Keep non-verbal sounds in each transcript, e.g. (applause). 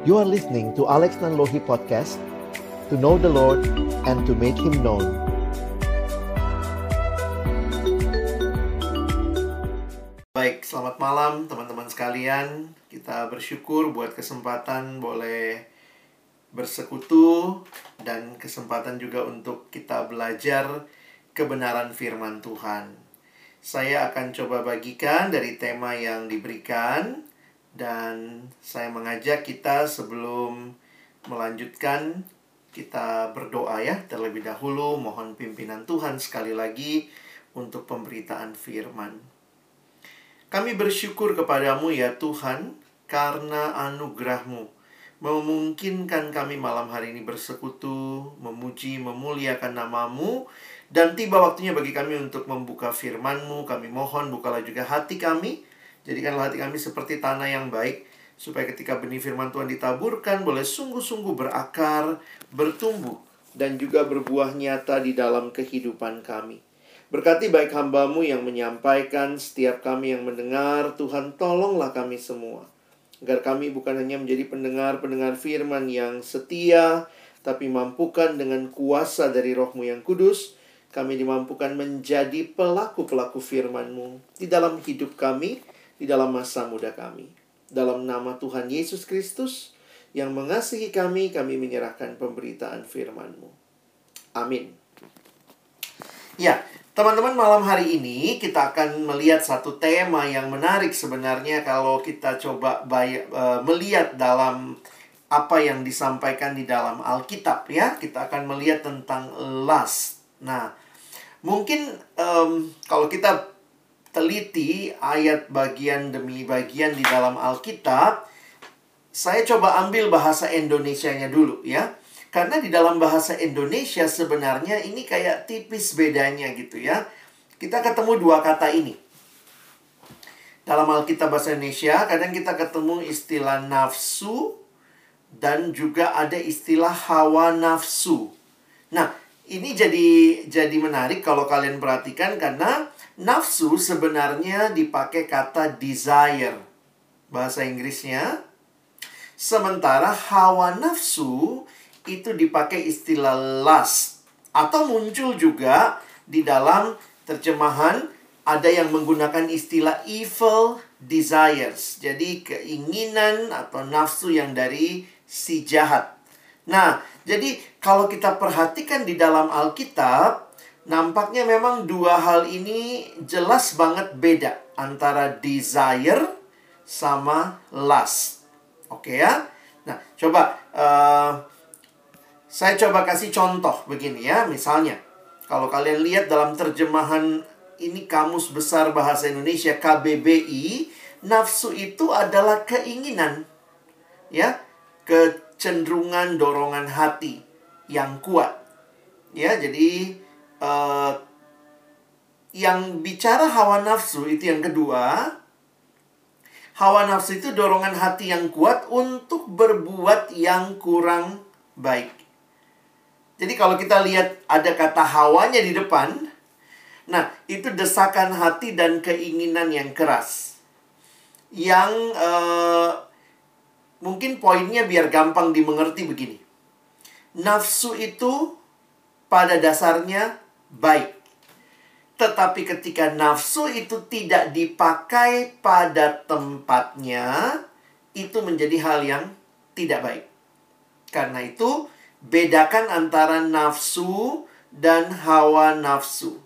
You are listening to Alex Nanlohi Podcast To know the Lord and to make Him known. Baik, selamat malam teman-teman sekalian. Kita bersyukur buat kesempatan boleh bersekutu Dan kesempatan juga untuk kita belajar kebenaran firman Tuhan. Saya akan coba bagikan dari tema yang diberikan dan saya mengajak kita sebelum melanjutkan kita berdoa ya terlebih dahulu mohon pimpinan Tuhan sekali lagi untuk pemberitaan firman. Kami bersyukur kepadamu ya Tuhan karena anugerahmu memungkinkan kami malam hari ini bersekutu, memuji, memuliakan namamu dan tiba waktunya bagi kami untuk membuka firman-Mu. Kami mohon bukalah juga hati kami Jadikanlah hati kami seperti tanah yang baik, supaya ketika benih firman Tuhan ditaburkan, boleh sungguh-sungguh berakar, bertumbuh, dan juga berbuah nyata di dalam kehidupan kami. Berkati baik hambamu yang menyampaikan, setiap kami yang mendengar, Tuhan tolonglah kami semua. Agar kami bukan hanya menjadi pendengar-pendengar firman yang setia, tapi mampukan dengan kuasa dari rohmu yang kudus, kami dimampukan menjadi pelaku-pelaku firman-Mu di dalam hidup kami, di dalam masa muda kami. Dalam nama Tuhan Yesus Kristus yang mengasihi kami, kami menyerahkan pemberitaan firman-Mu. Amin. Ya, teman-teman malam hari ini kita akan melihat satu tema yang menarik sebenarnya kalau kita coba bay- uh, melihat dalam apa yang disampaikan di dalam Alkitab ya. Kita akan melihat tentang lust. Nah, mungkin um, kalau kita teliti ayat bagian demi bagian di dalam Alkitab, saya coba ambil bahasa Indonesianya dulu ya. Karena di dalam bahasa Indonesia sebenarnya ini kayak tipis bedanya gitu ya. Kita ketemu dua kata ini. Dalam Alkitab bahasa Indonesia kadang kita ketemu istilah nafsu dan juga ada istilah hawa nafsu. Nah, ini jadi jadi menarik kalau kalian perhatikan karena Nafsu sebenarnya dipakai kata desire. Bahasa Inggrisnya. Sementara hawa nafsu itu dipakai istilah lust. Atau muncul juga di dalam terjemahan ada yang menggunakan istilah evil desires. Jadi keinginan atau nafsu yang dari si jahat. Nah, jadi kalau kita perhatikan di dalam Alkitab, Nampaknya memang dua hal ini jelas banget beda antara desire sama lust. Oke ya? Nah, coba uh, saya coba kasih contoh begini ya, misalnya kalau kalian lihat dalam terjemahan ini kamus besar bahasa Indonesia KBBI, nafsu itu adalah keinginan. Ya, kecenderungan dorongan hati yang kuat. Ya, jadi uh, yang bicara hawa nafsu itu yang kedua. Hawa nafsu itu dorongan hati yang kuat untuk berbuat yang kurang baik. Jadi kalau kita lihat ada kata hawanya di depan, nah itu desakan hati dan keinginan yang keras. Yang uh, mungkin poinnya biar gampang dimengerti begini. Nafsu itu pada dasarnya baik. Tetapi ketika nafsu itu tidak dipakai pada tempatnya, itu menjadi hal yang tidak baik. Karena itu, bedakan antara nafsu dan hawa nafsu.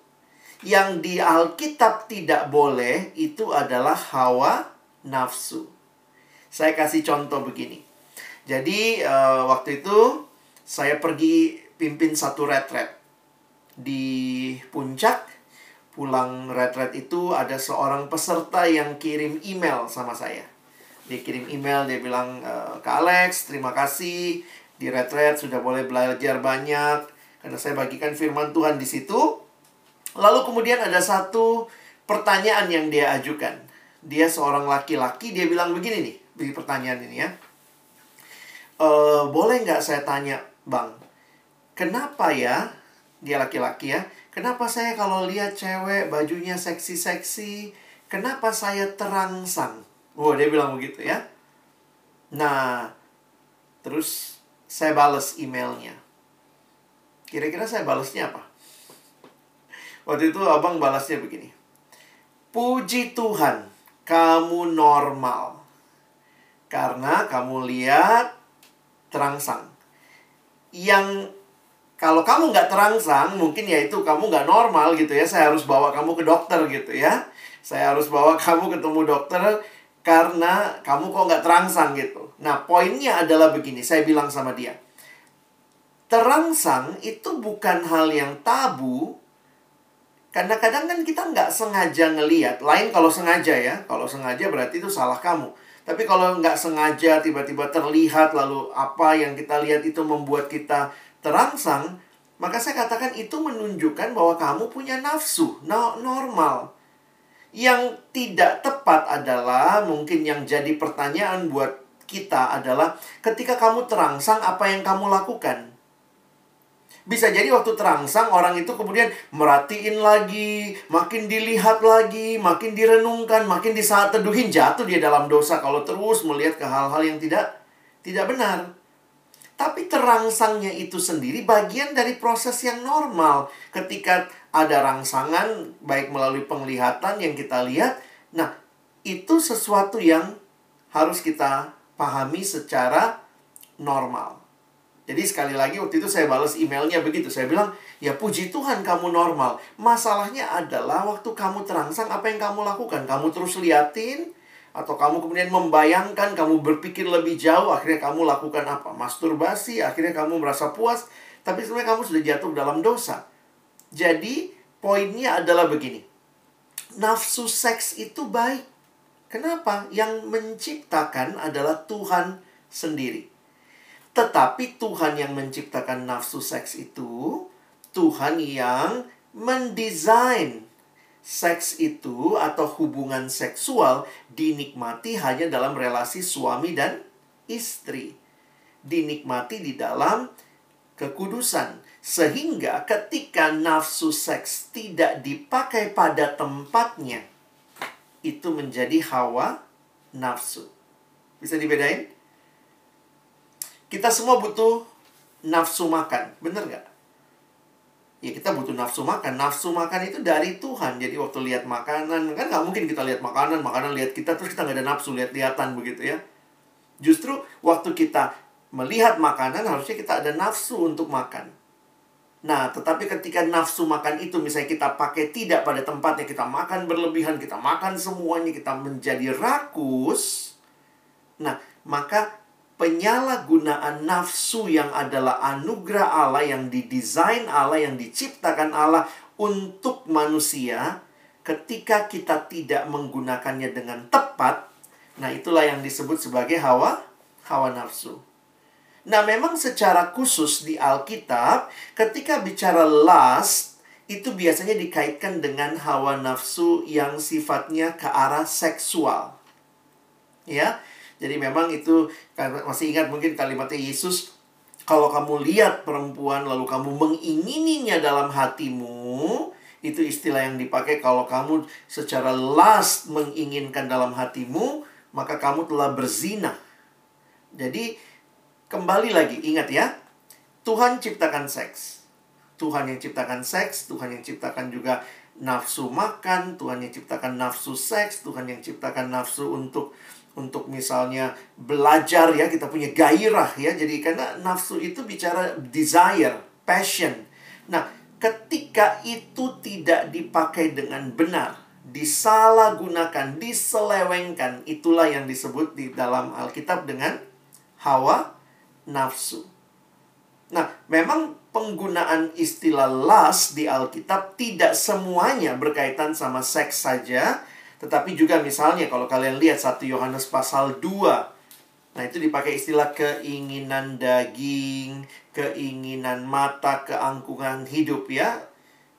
Yang di Alkitab tidak boleh itu adalah hawa nafsu. Saya kasih contoh begini. Jadi, uh, waktu itu saya pergi pimpin satu retret di puncak pulang retret itu ada seorang peserta yang kirim email sama saya. Dia kirim email, dia bilang, e, Kak Alex, terima kasih. Di retret sudah boleh belajar banyak. Karena saya bagikan firman Tuhan di situ. Lalu kemudian ada satu pertanyaan yang dia ajukan. Dia seorang laki-laki, dia bilang begini nih. Di pertanyaan ini ya. E, boleh nggak saya tanya, Bang? Kenapa ya dia laki-laki ya. Kenapa saya kalau lihat cewek bajunya seksi-seksi, kenapa saya terangsang? Oh, dia bilang begitu ya. Nah, Terus saya balas emailnya. Kira-kira saya balasnya apa? Waktu itu abang balasnya begini. Puji Tuhan, kamu normal. Karena kamu lihat terangsang. Yang kalau kamu nggak terangsang, mungkin ya itu kamu nggak normal gitu ya. Saya harus bawa kamu ke dokter gitu ya. Saya harus bawa (laughs) kamu ketemu dokter karena kamu kok nggak terangsang gitu. Nah, poinnya adalah begini, saya bilang sama dia. Terangsang itu bukan hal yang tabu, karena kadang kan kita nggak sengaja ngeliat. Lain kalau sengaja ya, kalau sengaja berarti itu salah kamu. Tapi kalau nggak sengaja tiba-tiba terlihat lalu apa yang kita lihat itu membuat kita terangsang, maka saya katakan itu menunjukkan bahwa kamu punya nafsu, no, normal. Yang tidak tepat adalah mungkin yang jadi pertanyaan buat kita adalah ketika kamu terangsang apa yang kamu lakukan. Bisa jadi waktu terangsang orang itu kemudian merhatiin lagi, makin dilihat lagi, makin direnungkan, makin di saat teduhin jatuh dia dalam dosa kalau terus melihat ke hal-hal yang tidak tidak benar. Tapi terangsangnya itu sendiri bagian dari proses yang normal. Ketika ada rangsangan, baik melalui penglihatan yang kita lihat, nah itu sesuatu yang harus kita pahami secara normal. Jadi sekali lagi waktu itu saya balas emailnya begitu. Saya bilang, ya puji Tuhan kamu normal. Masalahnya adalah waktu kamu terangsang apa yang kamu lakukan? Kamu terus liatin, atau kamu kemudian membayangkan, kamu berpikir lebih jauh, akhirnya kamu lakukan apa? Masturbasi, akhirnya kamu merasa puas, tapi sebenarnya kamu sudah jatuh dalam dosa. Jadi, poinnya adalah begini. Nafsu seks itu baik. Kenapa? Yang menciptakan adalah Tuhan sendiri. Tetapi Tuhan yang menciptakan nafsu seks itu, Tuhan yang mendesain seks itu atau hubungan seksual dinikmati hanya dalam relasi suami dan istri. Dinikmati di dalam kekudusan. Sehingga ketika nafsu seks tidak dipakai pada tempatnya, itu menjadi hawa nafsu. Bisa dibedain? Kita semua butuh nafsu makan, bener nggak? ya kita butuh nafsu makan. Nafsu makan itu dari Tuhan. Jadi waktu lihat makanan, kan nggak mungkin kita lihat makanan, makanan lihat kita, terus kita nggak ada nafsu, lihat-lihatan begitu ya. Justru waktu kita melihat makanan, harusnya kita ada nafsu untuk makan. Nah, tetapi ketika nafsu makan itu misalnya kita pakai tidak pada tempatnya, kita makan berlebihan, kita makan semuanya, kita menjadi rakus. Nah, maka penyalahgunaan nafsu yang adalah anugerah Allah yang didesain Allah yang diciptakan Allah untuk manusia ketika kita tidak menggunakannya dengan tepat nah itulah yang disebut sebagai hawa hawa nafsu. Nah memang secara khusus di Alkitab ketika bicara lust itu biasanya dikaitkan dengan hawa nafsu yang sifatnya ke arah seksual. Ya jadi memang itu karena masih ingat mungkin kalimatnya Yesus kalau kamu lihat perempuan lalu kamu mengingininya dalam hatimu itu istilah yang dipakai kalau kamu secara last menginginkan dalam hatimu maka kamu telah berzina. Jadi kembali lagi ingat ya Tuhan ciptakan seks. Tuhan yang ciptakan seks, Tuhan yang ciptakan juga nafsu makan, Tuhan yang ciptakan nafsu seks, Tuhan yang ciptakan nafsu untuk untuk misalnya belajar ya kita punya gairah ya. Jadi karena nafsu itu bicara desire passion. Nah ketika itu tidak dipakai dengan benar disalahgunakan diselewengkan itulah yang disebut di dalam Alkitab dengan hawa nafsu. Nah memang penggunaan istilah lust di Alkitab tidak semuanya berkaitan sama seks saja tetapi juga misalnya kalau kalian lihat 1 Yohanes pasal 2 Nah itu dipakai istilah keinginan daging, keinginan mata, keangkuhan hidup ya.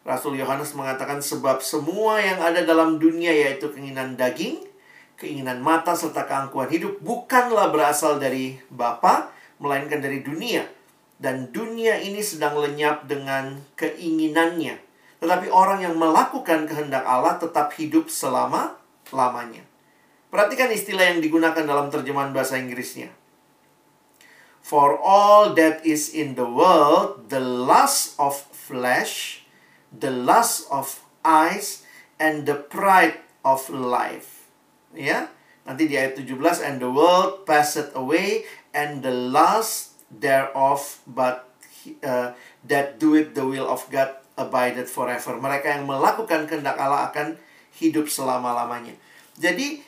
Rasul Yohanes mengatakan sebab semua yang ada dalam dunia yaitu keinginan daging, keinginan mata serta keangkuhan hidup bukanlah berasal dari Bapa, melainkan dari dunia. Dan dunia ini sedang lenyap dengan keinginannya. Tetapi orang yang melakukan kehendak Allah tetap hidup selama-lamanya. Perhatikan istilah yang digunakan dalam terjemahan bahasa Inggrisnya. For all that is in the world, the lust of flesh, the lust of eyes, and the pride of life. Ya, nanti di ayat 17, and the world passeth away, and the lust thereof, but uh, that doeth the will of God abideth forever. Mereka yang melakukan kehendak Allah akan hidup selama-lamanya. Jadi,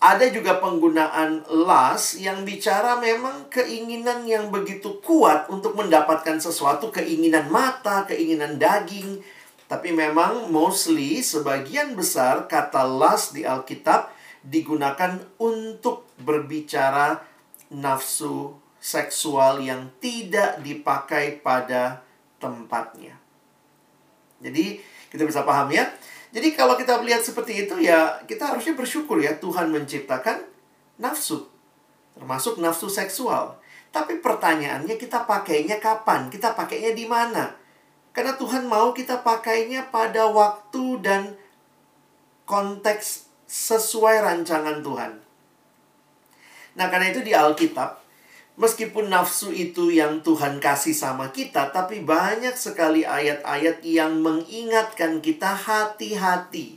ada juga penggunaan las yang bicara memang keinginan yang begitu kuat untuk mendapatkan sesuatu, keinginan mata, keinginan daging. Tapi memang mostly sebagian besar kata las di Alkitab digunakan untuk berbicara nafsu seksual yang tidak dipakai pada tempatnya. Jadi kita bisa paham ya. Jadi kalau kita melihat seperti itu ya kita harusnya bersyukur ya Tuhan menciptakan nafsu. Termasuk nafsu seksual. Tapi pertanyaannya kita pakainya kapan? Kita pakainya di mana? Karena Tuhan mau kita pakainya pada waktu dan konteks sesuai rancangan Tuhan. Nah, karena itu di Alkitab Meskipun nafsu itu yang Tuhan kasih sama kita, tapi banyak sekali ayat-ayat yang mengingatkan kita hati-hati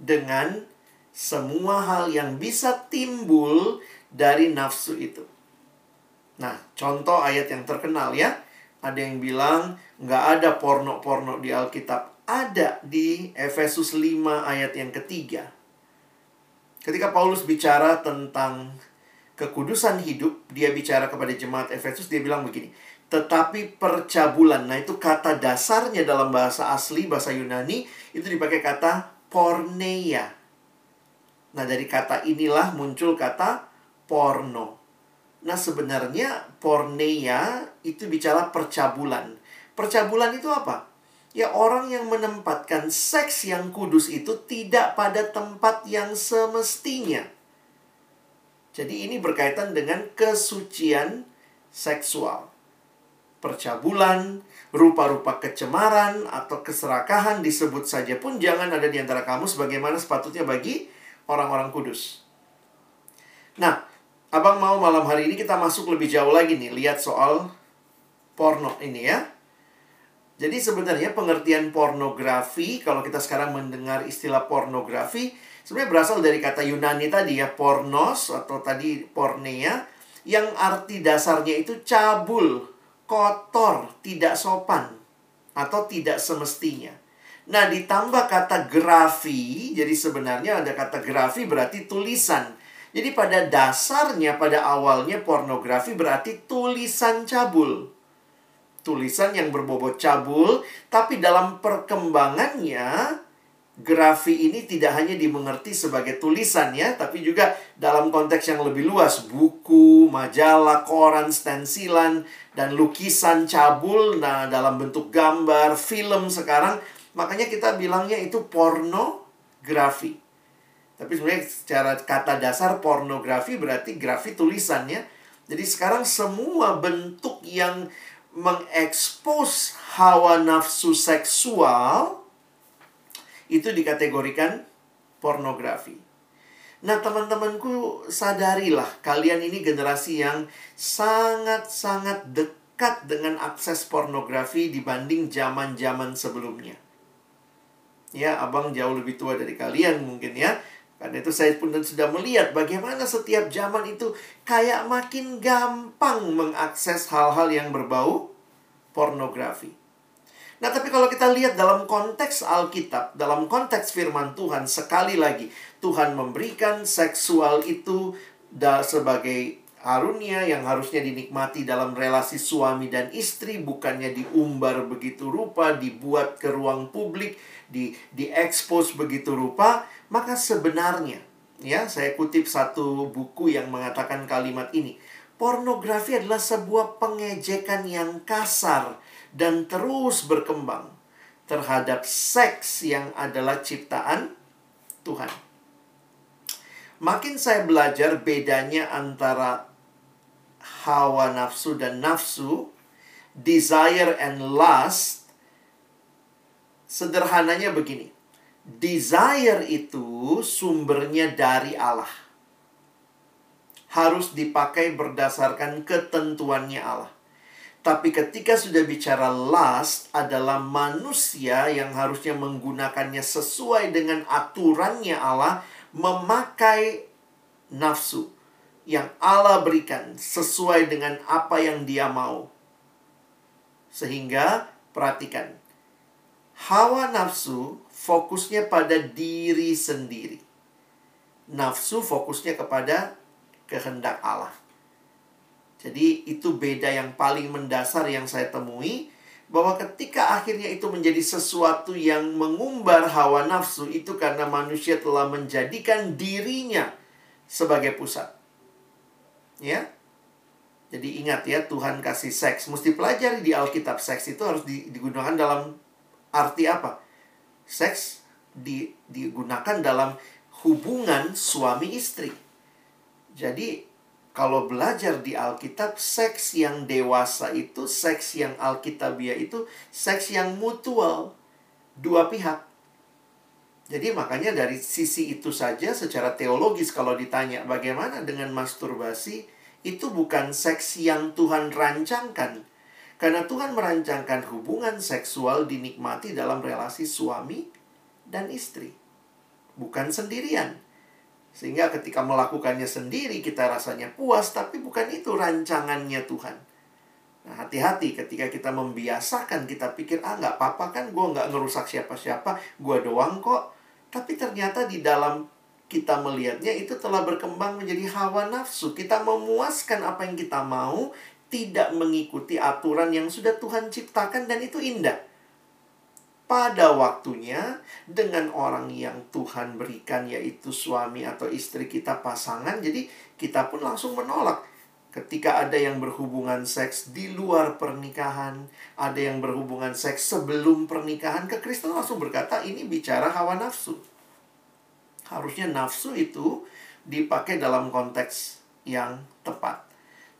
dengan semua hal yang bisa timbul dari nafsu itu. Nah, contoh ayat yang terkenal ya. Ada yang bilang nggak ada porno-porno di Alkitab. Ada di Efesus 5 ayat yang ketiga. Ketika Paulus bicara tentang kekudusan hidup, dia bicara kepada jemaat Efesus, dia bilang begini, tetapi percabulan. Nah, itu kata dasarnya dalam bahasa asli, bahasa Yunani, itu dipakai kata porneia. Nah, dari kata inilah muncul kata porno. Nah, sebenarnya porneia itu bicara percabulan. Percabulan itu apa? Ya, orang yang menempatkan seks yang kudus itu tidak pada tempat yang semestinya. Jadi ini berkaitan dengan kesucian seksual. Percabulan, rupa-rupa kecemaran atau keserakahan disebut saja pun jangan ada di antara kamu sebagaimana sepatutnya bagi orang-orang kudus. Nah, Abang mau malam hari ini kita masuk lebih jauh lagi nih, lihat soal porno ini ya. Jadi sebenarnya pengertian pornografi, kalau kita sekarang mendengar istilah pornografi, sebenarnya berasal dari kata Yunani tadi ya pornos atau tadi pornea yang arti dasarnya itu cabul, kotor, tidak sopan atau tidak semestinya. Nah, ditambah kata grafi, jadi sebenarnya ada kata grafi berarti tulisan. Jadi pada dasarnya, pada awalnya pornografi berarti tulisan cabul. Tulisan yang berbobot cabul, tapi dalam perkembangannya grafi ini tidak hanya dimengerti sebagai tulisan ya, tapi juga dalam konteks yang lebih luas, buku, majalah, koran, stensilan, dan lukisan cabul, nah dalam bentuk gambar, film sekarang, makanya kita bilangnya itu pornografi. Tapi sebenarnya secara kata dasar pornografi berarti grafi tulisannya. Jadi sekarang semua bentuk yang mengekspos hawa nafsu seksual itu dikategorikan pornografi. Nah, teman-temanku, sadarilah kalian ini generasi yang sangat-sangat dekat dengan akses pornografi dibanding zaman-zaman sebelumnya. Ya, abang jauh lebih tua dari kalian mungkin ya. Karena itu saya pun sudah melihat bagaimana setiap zaman itu kayak makin gampang mengakses hal-hal yang berbau pornografi. Nah, tapi kalau kita lihat dalam konteks Alkitab, dalam konteks firman Tuhan, sekali lagi Tuhan memberikan seksual itu sebagai arunia yang harusnya dinikmati dalam relasi suami dan istri bukannya diumbar begitu rupa, dibuat ke ruang publik, di diekspos begitu rupa, maka sebenarnya ya, saya kutip satu buku yang mengatakan kalimat ini. Pornografi adalah sebuah pengejekan yang kasar dan terus berkembang terhadap seks yang adalah ciptaan Tuhan. Makin saya belajar bedanya antara hawa nafsu dan nafsu, desire and lust, sederhananya begini. Desire itu sumbernya dari Allah. harus dipakai berdasarkan ketentuannya Allah. Tapi ketika sudah bicara lust adalah manusia yang harusnya menggunakannya sesuai dengan aturannya Allah memakai nafsu yang Allah berikan sesuai dengan apa yang dia mau. Sehingga perhatikan, hawa nafsu fokusnya pada diri sendiri. Nafsu fokusnya kepada kehendak Allah. Jadi itu beda yang paling mendasar yang saya temui bahwa ketika akhirnya itu menjadi sesuatu yang mengumbar hawa nafsu itu karena manusia telah menjadikan dirinya sebagai pusat. Ya. Jadi ingat ya Tuhan kasih seks mesti pelajari di Alkitab seks itu harus digunakan dalam arti apa? Seks di, digunakan dalam hubungan suami istri. Jadi kalau belajar di Alkitab, seks yang dewasa itu, seks yang Alkitabiah itu, seks yang mutual. Dua pihak. Jadi makanya dari sisi itu saja secara teologis kalau ditanya bagaimana dengan masturbasi, itu bukan seks yang Tuhan rancangkan. Karena Tuhan merancangkan hubungan seksual dinikmati dalam relasi suami dan istri. Bukan sendirian. Sehingga ketika melakukannya sendiri kita rasanya puas, tapi bukan itu rancangannya Tuhan. Nah, hati-hati ketika kita membiasakan, kita pikir, ah nggak apa-apa kan, gue nggak ngerusak siapa-siapa, gue doang kok. Tapi ternyata di dalam kita melihatnya itu telah berkembang menjadi hawa nafsu. Kita memuaskan apa yang kita mau, tidak mengikuti aturan yang sudah Tuhan ciptakan dan itu indah pada waktunya dengan orang yang Tuhan berikan yaitu suami atau istri kita pasangan jadi kita pun langsung menolak. Ketika ada yang berhubungan seks di luar pernikahan ada yang berhubungan seks sebelum pernikahan ke Kristen langsung berkata ini bicara hawa nafsu. Harusnya nafsu itu dipakai dalam konteks yang tepat.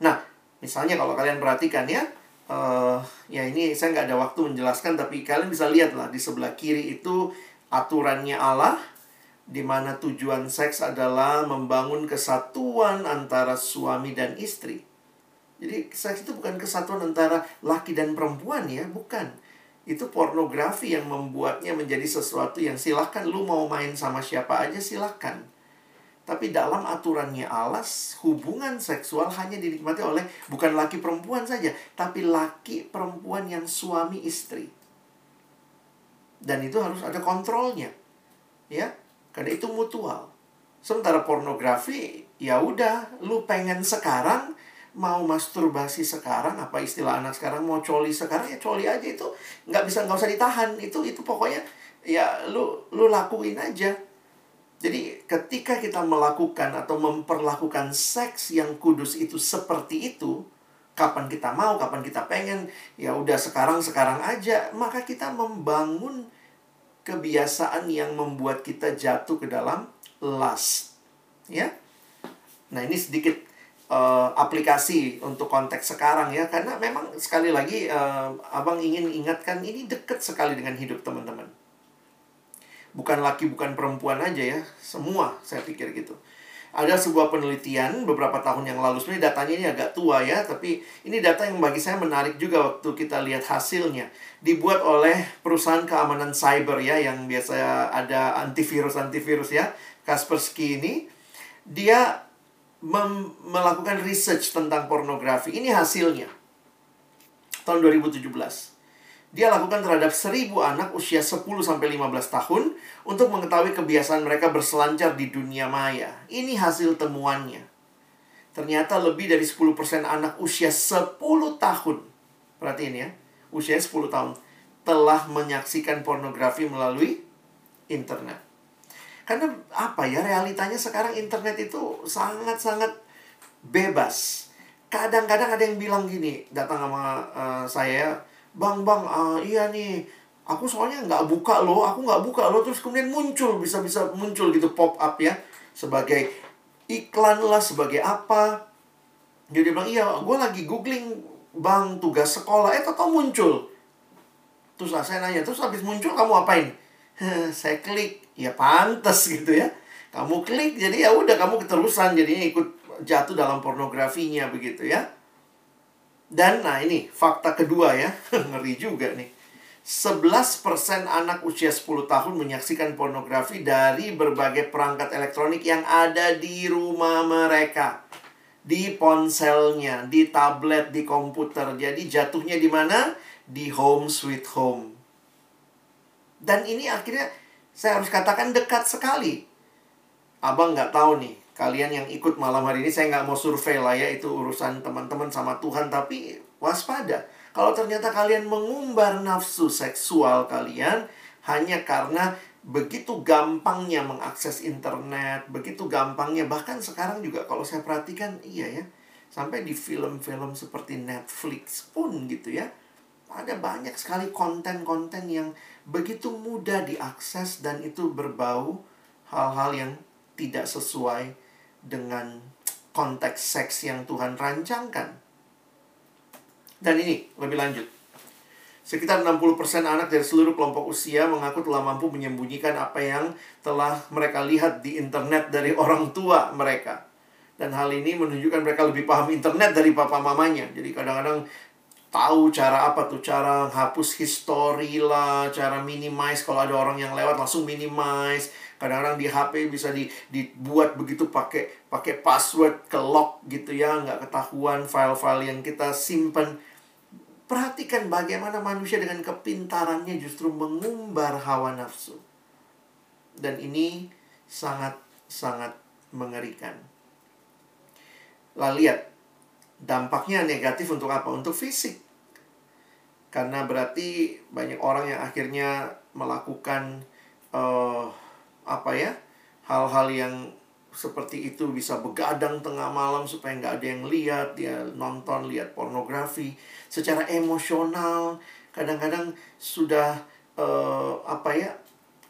Nah misalnya kalau kalian perhatikan ya uh, ya ini saya nggak ada waktu menjelaskan tapi kalian bisa lihat lah di sebelah kiri itu aturannya Allah di mana tujuan seks adalah membangun kesatuan antara suami dan istri. Jadi seks itu bukan kesatuan antara laki dan perempuan ya, bukan. Itu pornografi yang membuatnya menjadi sesuatu yang silahkan lu mau main sama siapa aja silahkan. Tapi dalam aturannya Allah, hubungan seksual hanya dinikmati oleh bukan laki perempuan saja, tapi laki perempuan yang suami istri. Dan itu harus ada kontrolnya. Ya, karena itu mutual. Sementara pornografi, ya udah, lu pengen sekarang mau masturbasi sekarang apa istilah anak sekarang mau coli sekarang ya coli aja itu nggak bisa nggak usah ditahan itu itu pokoknya ya lu lu lakuin aja jadi ketika kita melakukan atau memperlakukan seks yang kudus itu seperti itu, kapan kita mau, kapan kita pengen, ya udah sekarang sekarang aja, maka kita membangun kebiasaan yang membuat kita jatuh ke dalam lust. Ya. Nah, ini sedikit uh, aplikasi untuk konteks sekarang ya karena memang sekali lagi uh, Abang ingin ingatkan ini dekat sekali dengan hidup teman-teman bukan laki bukan perempuan aja ya. Semua saya pikir gitu. Ada sebuah penelitian beberapa tahun yang lalu. Sebenarnya datanya ini agak tua ya tapi ini data yang bagi saya menarik juga waktu kita lihat hasilnya. Dibuat oleh perusahaan keamanan cyber ya yang biasa ada antivirus antivirus ya. Kaspersky ini. Dia melakukan research tentang pornografi. Ini hasilnya. Tahun 2017 dia lakukan terhadap seribu anak usia 10 sampai 15 tahun untuk mengetahui kebiasaan mereka berselancar di dunia maya. Ini hasil temuannya. Ternyata lebih dari 10% anak usia 10 tahun. Perhatiin ya, usia 10 tahun telah menyaksikan pornografi melalui internet. Karena apa ya realitanya sekarang internet itu sangat-sangat bebas. Kadang-kadang ada yang bilang gini, datang sama uh, saya, bang bang uh, iya nih. Aku soalnya nggak buka loh aku nggak buka loh. Terus kemudian muncul bisa bisa muncul gitu pop up ya. Sebagai iklan lah sebagai apa. Jadi bilang iya gue lagi googling bang tugas sekolah. Eh tau muncul. Terus lah saya nanya terus habis muncul kamu apain? (laughs) Saya klik. Ya pantas gitu ya. Kamu klik jadi ya udah kamu keterusan jadinya ikut jatuh dalam pornografinya begitu ya. Dan nah ini fakta kedua ya, (laughs) ngeri juga nih. 11% anak usia 10 tahun menyaksikan pornografi dari berbagai perangkat elektronik yang ada di rumah mereka. Di ponselnya, di tablet, di komputer. Jadi jatuhnya di mana? Di home sweet home. Dan ini akhirnya saya harus katakan dekat sekali. Abang nggak tahu nih, kalian yang ikut malam hari ini saya nggak mau survei lah ya itu urusan teman-teman sama Tuhan tapi waspada. Kalau ternyata kalian mengumbar nafsu seksual kalian hanya karena begitu gampangnya mengakses internet begitu gampangnya bahkan sekarang juga kalau saya perhatikan iya ya sampai di film-film seperti Netflix pun gitu ya ada banyak sekali konten-konten yang begitu mudah diakses dan itu berbau hal-hal yang tidak sesuai dengan konteks seks yang Tuhan rancangkan. Dan ini lebih lanjut. Sekitar 60% anak dari seluruh kelompok usia mengaku telah mampu menyembunyikan apa yang telah mereka lihat di internet dari orang tua mereka. Dan hal ini menunjukkan mereka lebih paham internet dari papa mamanya. Jadi kadang-kadang tahu cara apa tuh? Cara hapus history lah, cara minimize kalau ada orang yang lewat langsung minimize. Kadang-kadang di HP bisa di, dibuat begitu pakai pakai password ke lock gitu ya nggak ketahuan file-file yang kita simpan perhatikan bagaimana manusia dengan kepintarannya justru mengumbar hawa nafsu. Dan ini sangat sangat mengerikan. Lah lihat dampaknya negatif untuk apa? Untuk fisik karena berarti banyak orang yang akhirnya melakukan uh, apa ya hal-hal yang seperti itu bisa begadang tengah malam supaya nggak ada yang lihat dia nonton lihat pornografi. Secara emosional kadang-kadang sudah uh, apa ya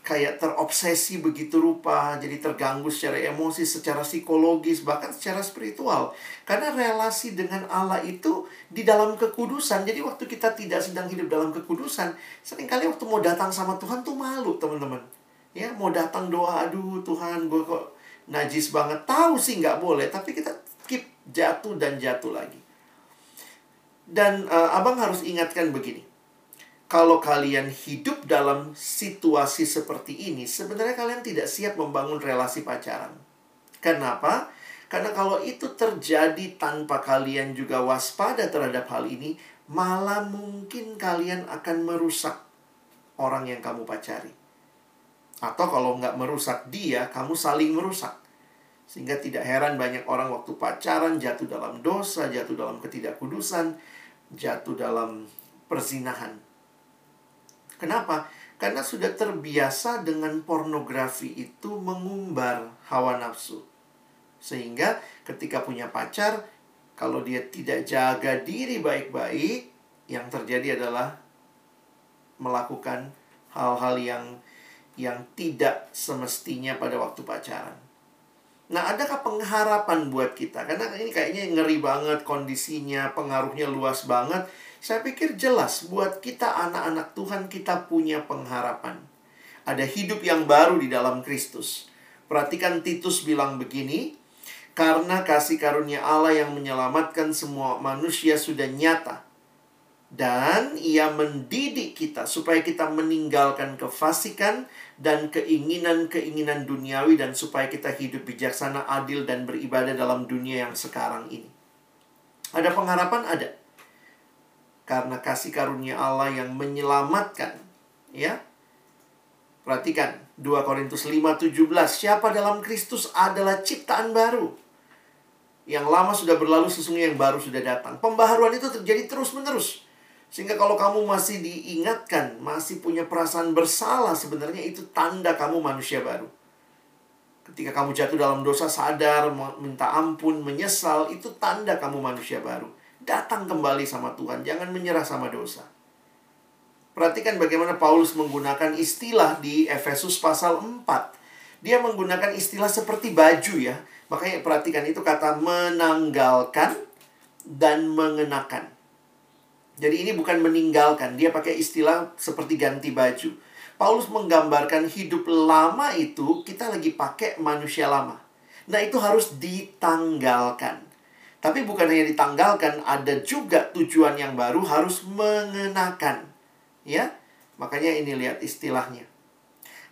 kayak terobsesi begitu rupa jadi terganggu secara emosi secara psikologis bahkan secara spiritual. Karena relasi dengan Allah itu di dalam kekudusan. Jadi waktu kita tidak sedang hidup dalam kekudusan sering kali waktu mau datang sama Tuhan tuh malu teman-teman. Ya mau datang doa aduh Tuhan gue kok najis banget. Tahu sih nggak boleh tapi kita keep jatuh dan jatuh lagi. Dan uh, abang harus ingatkan begini kalau kalian hidup dalam situasi seperti ini sebenarnya kalian tidak siap membangun relasi pacaran kenapa karena kalau itu terjadi tanpa kalian juga waspada terhadap hal ini malah mungkin kalian akan merusak orang yang kamu pacari atau kalau nggak merusak dia, kamu saling merusak. Sehingga tidak heran banyak orang waktu pacaran jatuh dalam dosa, jatuh dalam ketidakkudusan, jatuh dalam perzinahan. Kenapa? Karena sudah terbiasa dengan pornografi itu mengumbar hawa nafsu. Sehingga ketika punya pacar, kalau dia tidak jaga diri baik-baik, yang terjadi adalah melakukan hal-hal yang yang tidak semestinya pada waktu pacaran. Nah, adakah pengharapan buat kita? Karena ini kayaknya ngeri banget kondisinya, pengaruhnya luas banget. Saya pikir jelas buat kita anak-anak Tuhan kita punya pengharapan. Ada hidup yang baru di dalam Kristus. Perhatikan Titus bilang begini, karena kasih karunia Allah yang menyelamatkan semua manusia sudah nyata dan ia mendidik kita supaya kita meninggalkan kefasikan dan keinginan-keinginan duniawi dan supaya kita hidup bijaksana, adil dan beribadah dalam dunia yang sekarang ini. Ada pengharapan ada. Karena kasih karunia Allah yang menyelamatkan, ya. Perhatikan 2 Korintus 5:17, siapa dalam Kristus adalah ciptaan baru. Yang lama sudah berlalu sesungguhnya yang baru sudah datang. Pembaharuan itu terjadi terus-menerus. Sehingga kalau kamu masih diingatkan, masih punya perasaan bersalah, sebenarnya itu tanda kamu manusia baru. Ketika kamu jatuh dalam dosa, sadar, minta ampun, menyesal, itu tanda kamu manusia baru. Datang kembali sama Tuhan, jangan menyerah sama dosa. Perhatikan bagaimana Paulus menggunakan istilah di Efesus pasal 4. Dia menggunakan istilah seperti baju ya. Makanya perhatikan itu kata menanggalkan dan mengenakan. Jadi ini bukan meninggalkan, dia pakai istilah seperti ganti baju. Paulus menggambarkan hidup lama itu kita lagi pakai manusia lama. Nah, itu harus ditanggalkan. Tapi bukan hanya ditanggalkan, ada juga tujuan yang baru harus mengenakan. Ya, makanya ini lihat istilahnya.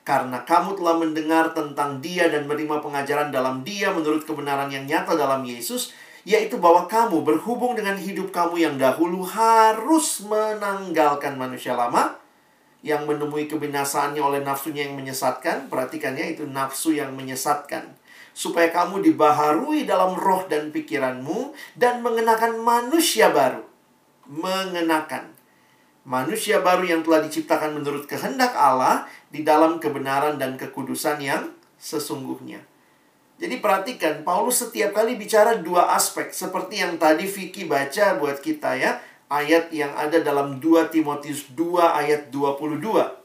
Karena kamu telah mendengar tentang dia dan menerima pengajaran dalam dia menurut kebenaran yang nyata dalam Yesus, yaitu bahwa kamu berhubung dengan hidup kamu yang dahulu harus menanggalkan manusia lama yang menemui kebinasaannya oleh nafsunya yang menyesatkan. Perhatikannya itu nafsu yang menyesatkan supaya kamu dibaharui dalam roh dan pikiranmu dan mengenakan manusia baru. Mengenakan manusia baru yang telah diciptakan menurut kehendak Allah di dalam kebenaran dan kekudusan yang sesungguhnya. Jadi perhatikan, Paulus setiap kali bicara dua aspek seperti yang tadi Vicky baca buat kita ya, ayat yang ada dalam 2 Timotius 2 ayat 22.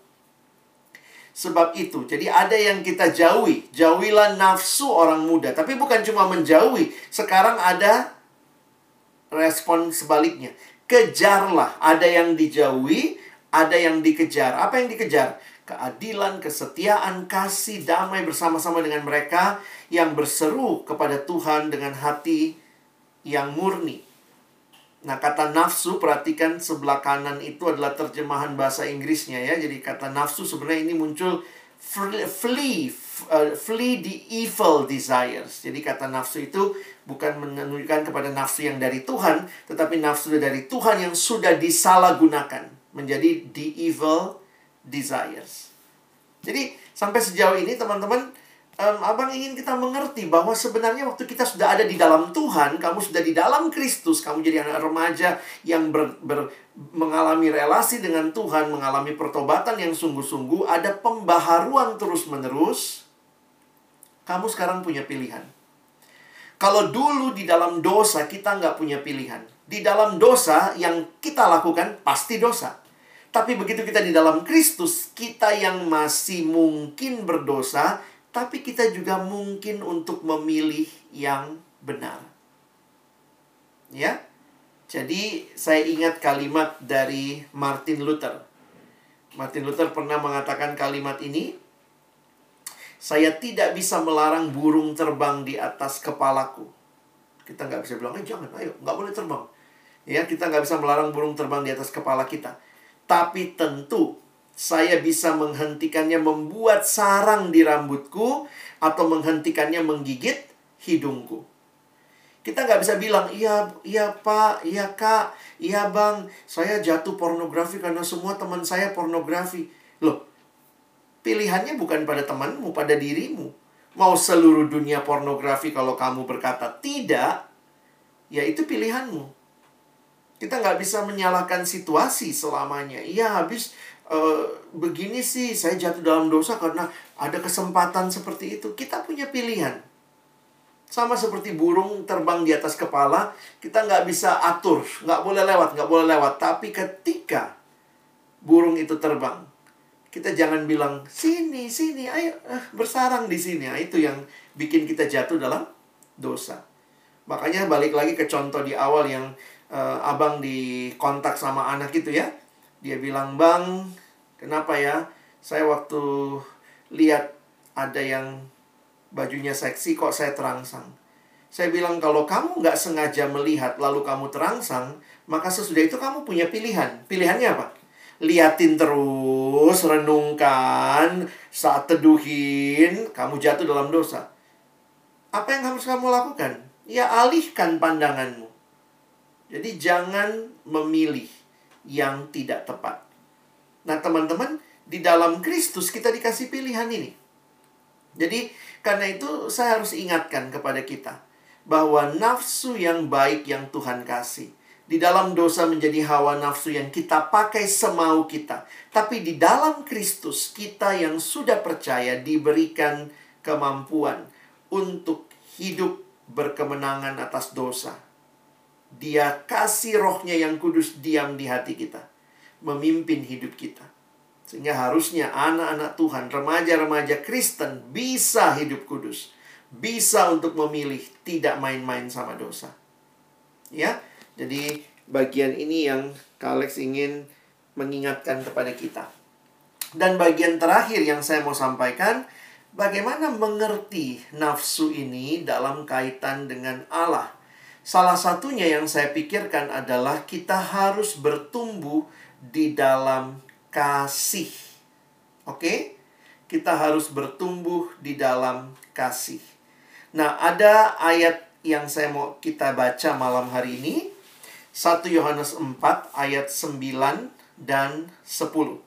Sebab itu, jadi ada yang kita jauhi. Jauhilah nafsu orang muda. Tapi bukan cuma menjauhi. Sekarang ada respon sebaliknya. Kejarlah. Ada yang dijauhi, ada yang dikejar. Apa yang dikejar? Keadilan, kesetiaan, kasih, damai bersama-sama dengan mereka yang berseru kepada Tuhan dengan hati yang murni. Nah, kata nafsu, perhatikan sebelah kanan itu adalah terjemahan bahasa Inggrisnya ya. Jadi kata nafsu sebenarnya ini muncul flee, uh, flee the evil desires. Jadi kata nafsu itu bukan menunjukkan kepada nafsu yang dari Tuhan, tetapi nafsu dari Tuhan yang sudah disalahgunakan menjadi the evil desires. Jadi sampai sejauh ini teman-teman um, abang ingin kita mengerti bahwa sebenarnya waktu kita sudah ada di dalam Tuhan, kamu sudah di dalam Kristus, kamu jadi anak remaja yang ber, ber, mengalami relasi dengan Tuhan, mengalami pertobatan yang sungguh-sungguh, ada pembaharuan terus-menerus. Kamu sekarang punya pilihan. Kalau dulu di dalam dosa kita nggak punya pilihan. Di dalam dosa yang kita lakukan pasti dosa. Tapi begitu kita di dalam Kristus, kita yang masih mungkin berdosa, tapi kita juga mungkin untuk memilih yang benar. Ya. Jadi saya ingat kalimat dari Martin Luther. Martin Luther pernah mengatakan kalimat ini, saya tidak bisa melarang burung terbang di atas kepalaku. Kita nggak bisa bilang, eh jangan, ayo, nggak boleh terbang. Ya, kita nggak bisa melarang burung terbang di atas kepala kita. Tapi tentu saya bisa menghentikannya membuat sarang di rambutku atau menghentikannya menggigit hidungku. Kita nggak bisa bilang, iya, iya pak, iya kak, iya bang, saya jatuh pornografi karena semua teman saya pornografi. Loh, pilihannya bukan pada temanmu, pada dirimu. Mau seluruh dunia pornografi kalau kamu berkata tidak, ya itu pilihanmu. Kita nggak bisa menyalahkan situasi selamanya. Iya, habis Eh, begini sih saya jatuh dalam dosa karena ada kesempatan seperti itu. Kita punya pilihan. Sama seperti burung terbang di atas kepala, kita nggak bisa atur, nggak boleh lewat, nggak boleh lewat. Tapi ketika burung itu terbang, kita jangan bilang sini, sini, ayo eh, bersarang di sini. Nah, itu yang bikin kita jatuh dalam dosa. Makanya balik lagi ke contoh di awal yang uh, abang di kontak sama anak itu ya dia bilang, Bang, kenapa ya? Saya waktu lihat ada yang bajunya seksi kok saya terangsang. Saya bilang, kalau kamu nggak sengaja melihat lalu kamu terangsang, maka sesudah itu kamu punya pilihan. Pilihannya apa? Liatin terus, renungkan, saat teduhin, kamu jatuh dalam dosa. Apa yang harus kamu lakukan? Ya alihkan pandanganmu. Jadi jangan memilih yang tidak tepat. Nah, teman-teman, di dalam Kristus kita dikasih pilihan ini. Jadi, karena itu saya harus ingatkan kepada kita bahwa nafsu yang baik yang Tuhan kasih di dalam dosa menjadi hawa nafsu yang kita pakai semau kita. Tapi di dalam Kristus kita yang sudah percaya diberikan kemampuan untuk hidup berkemenangan atas dosa dia kasih rohnya yang kudus diam di hati kita. Memimpin hidup kita. Sehingga harusnya anak-anak Tuhan, remaja-remaja Kristen bisa hidup kudus. Bisa untuk memilih tidak main-main sama dosa. Ya, jadi bagian ini yang Kalex ingin mengingatkan kepada kita. Dan bagian terakhir yang saya mau sampaikan, bagaimana mengerti nafsu ini dalam kaitan dengan Allah. Salah satunya yang saya pikirkan adalah kita harus bertumbuh di dalam kasih. Oke? Kita harus bertumbuh di dalam kasih. Nah, ada ayat yang saya mau kita baca malam hari ini. 1 Yohanes 4 ayat 9 dan 10.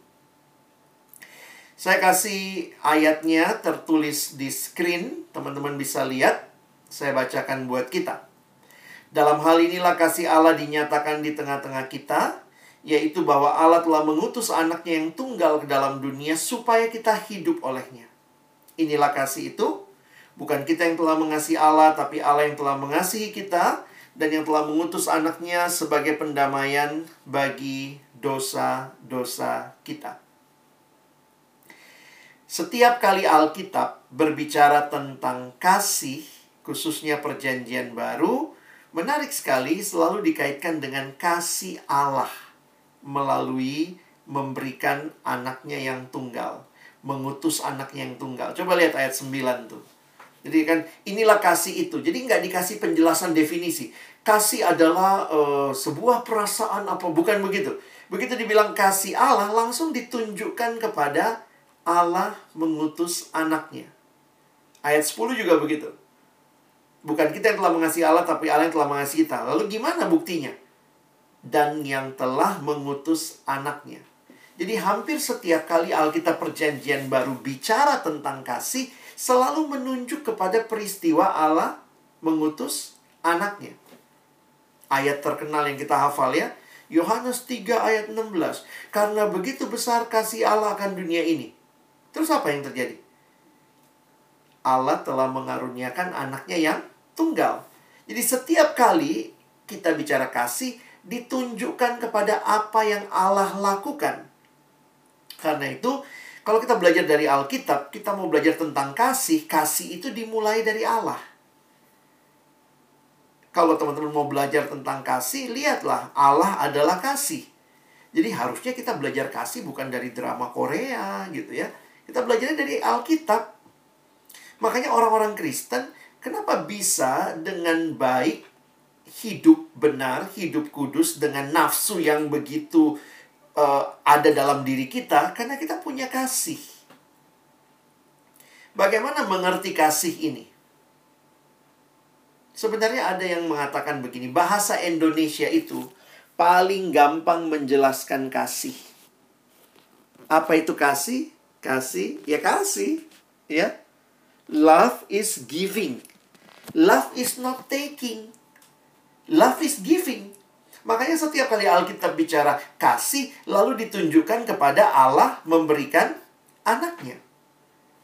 Saya kasih ayatnya tertulis di screen, teman-teman bisa lihat. Saya bacakan buat kita. Dalam hal inilah kasih Allah dinyatakan di tengah-tengah kita, yaitu bahwa Allah telah mengutus anaknya yang tunggal ke dalam dunia supaya kita hidup olehnya. Inilah kasih itu, bukan kita yang telah mengasihi Allah, tapi Allah yang telah mengasihi kita dan yang telah mengutus anaknya sebagai pendamaian bagi dosa-dosa kita. Setiap kali Alkitab berbicara tentang kasih, khususnya Perjanjian Baru, menarik sekali selalu dikaitkan dengan kasih Allah melalui memberikan anaknya yang tunggal, mengutus anaknya yang tunggal. Coba lihat ayat 9 tuh. Jadi kan inilah kasih itu. Jadi nggak dikasih penjelasan definisi. Kasih adalah uh, sebuah perasaan apa bukan begitu. Begitu dibilang kasih Allah, langsung ditunjukkan kepada Allah mengutus anaknya. Ayat 10 juga begitu. Bukan kita yang telah mengasihi Allah, tapi Allah yang telah mengasihi kita. Lalu gimana buktinya? Dan yang telah mengutus anaknya. Jadi hampir setiap kali Alkitab perjanjian baru bicara tentang kasih, selalu menunjuk kepada peristiwa Allah mengutus anaknya. Ayat terkenal yang kita hafal ya, Yohanes 3 ayat 16. Karena begitu besar kasih Allah akan dunia ini. Terus apa yang terjadi? Allah telah mengaruniakan anaknya yang tunggal. Jadi setiap kali kita bicara kasih, ditunjukkan kepada apa yang Allah lakukan. Karena itu, kalau kita belajar dari Alkitab, kita mau belajar tentang kasih, kasih itu dimulai dari Allah. Kalau teman-teman mau belajar tentang kasih, lihatlah Allah adalah kasih. Jadi harusnya kita belajar kasih bukan dari drama Korea gitu ya. Kita belajarnya dari Alkitab. Makanya orang-orang Kristen kenapa bisa dengan baik hidup benar, hidup kudus dengan nafsu yang begitu uh, ada dalam diri kita karena kita punya kasih. Bagaimana mengerti kasih ini? Sebenarnya ada yang mengatakan begini, bahasa Indonesia itu paling gampang menjelaskan kasih. Apa itu kasih? Kasih, ya kasih, ya. Love is giving. Love is not taking. Love is giving. Makanya setiap kali Alkitab bicara kasih, lalu ditunjukkan kepada Allah memberikan anaknya.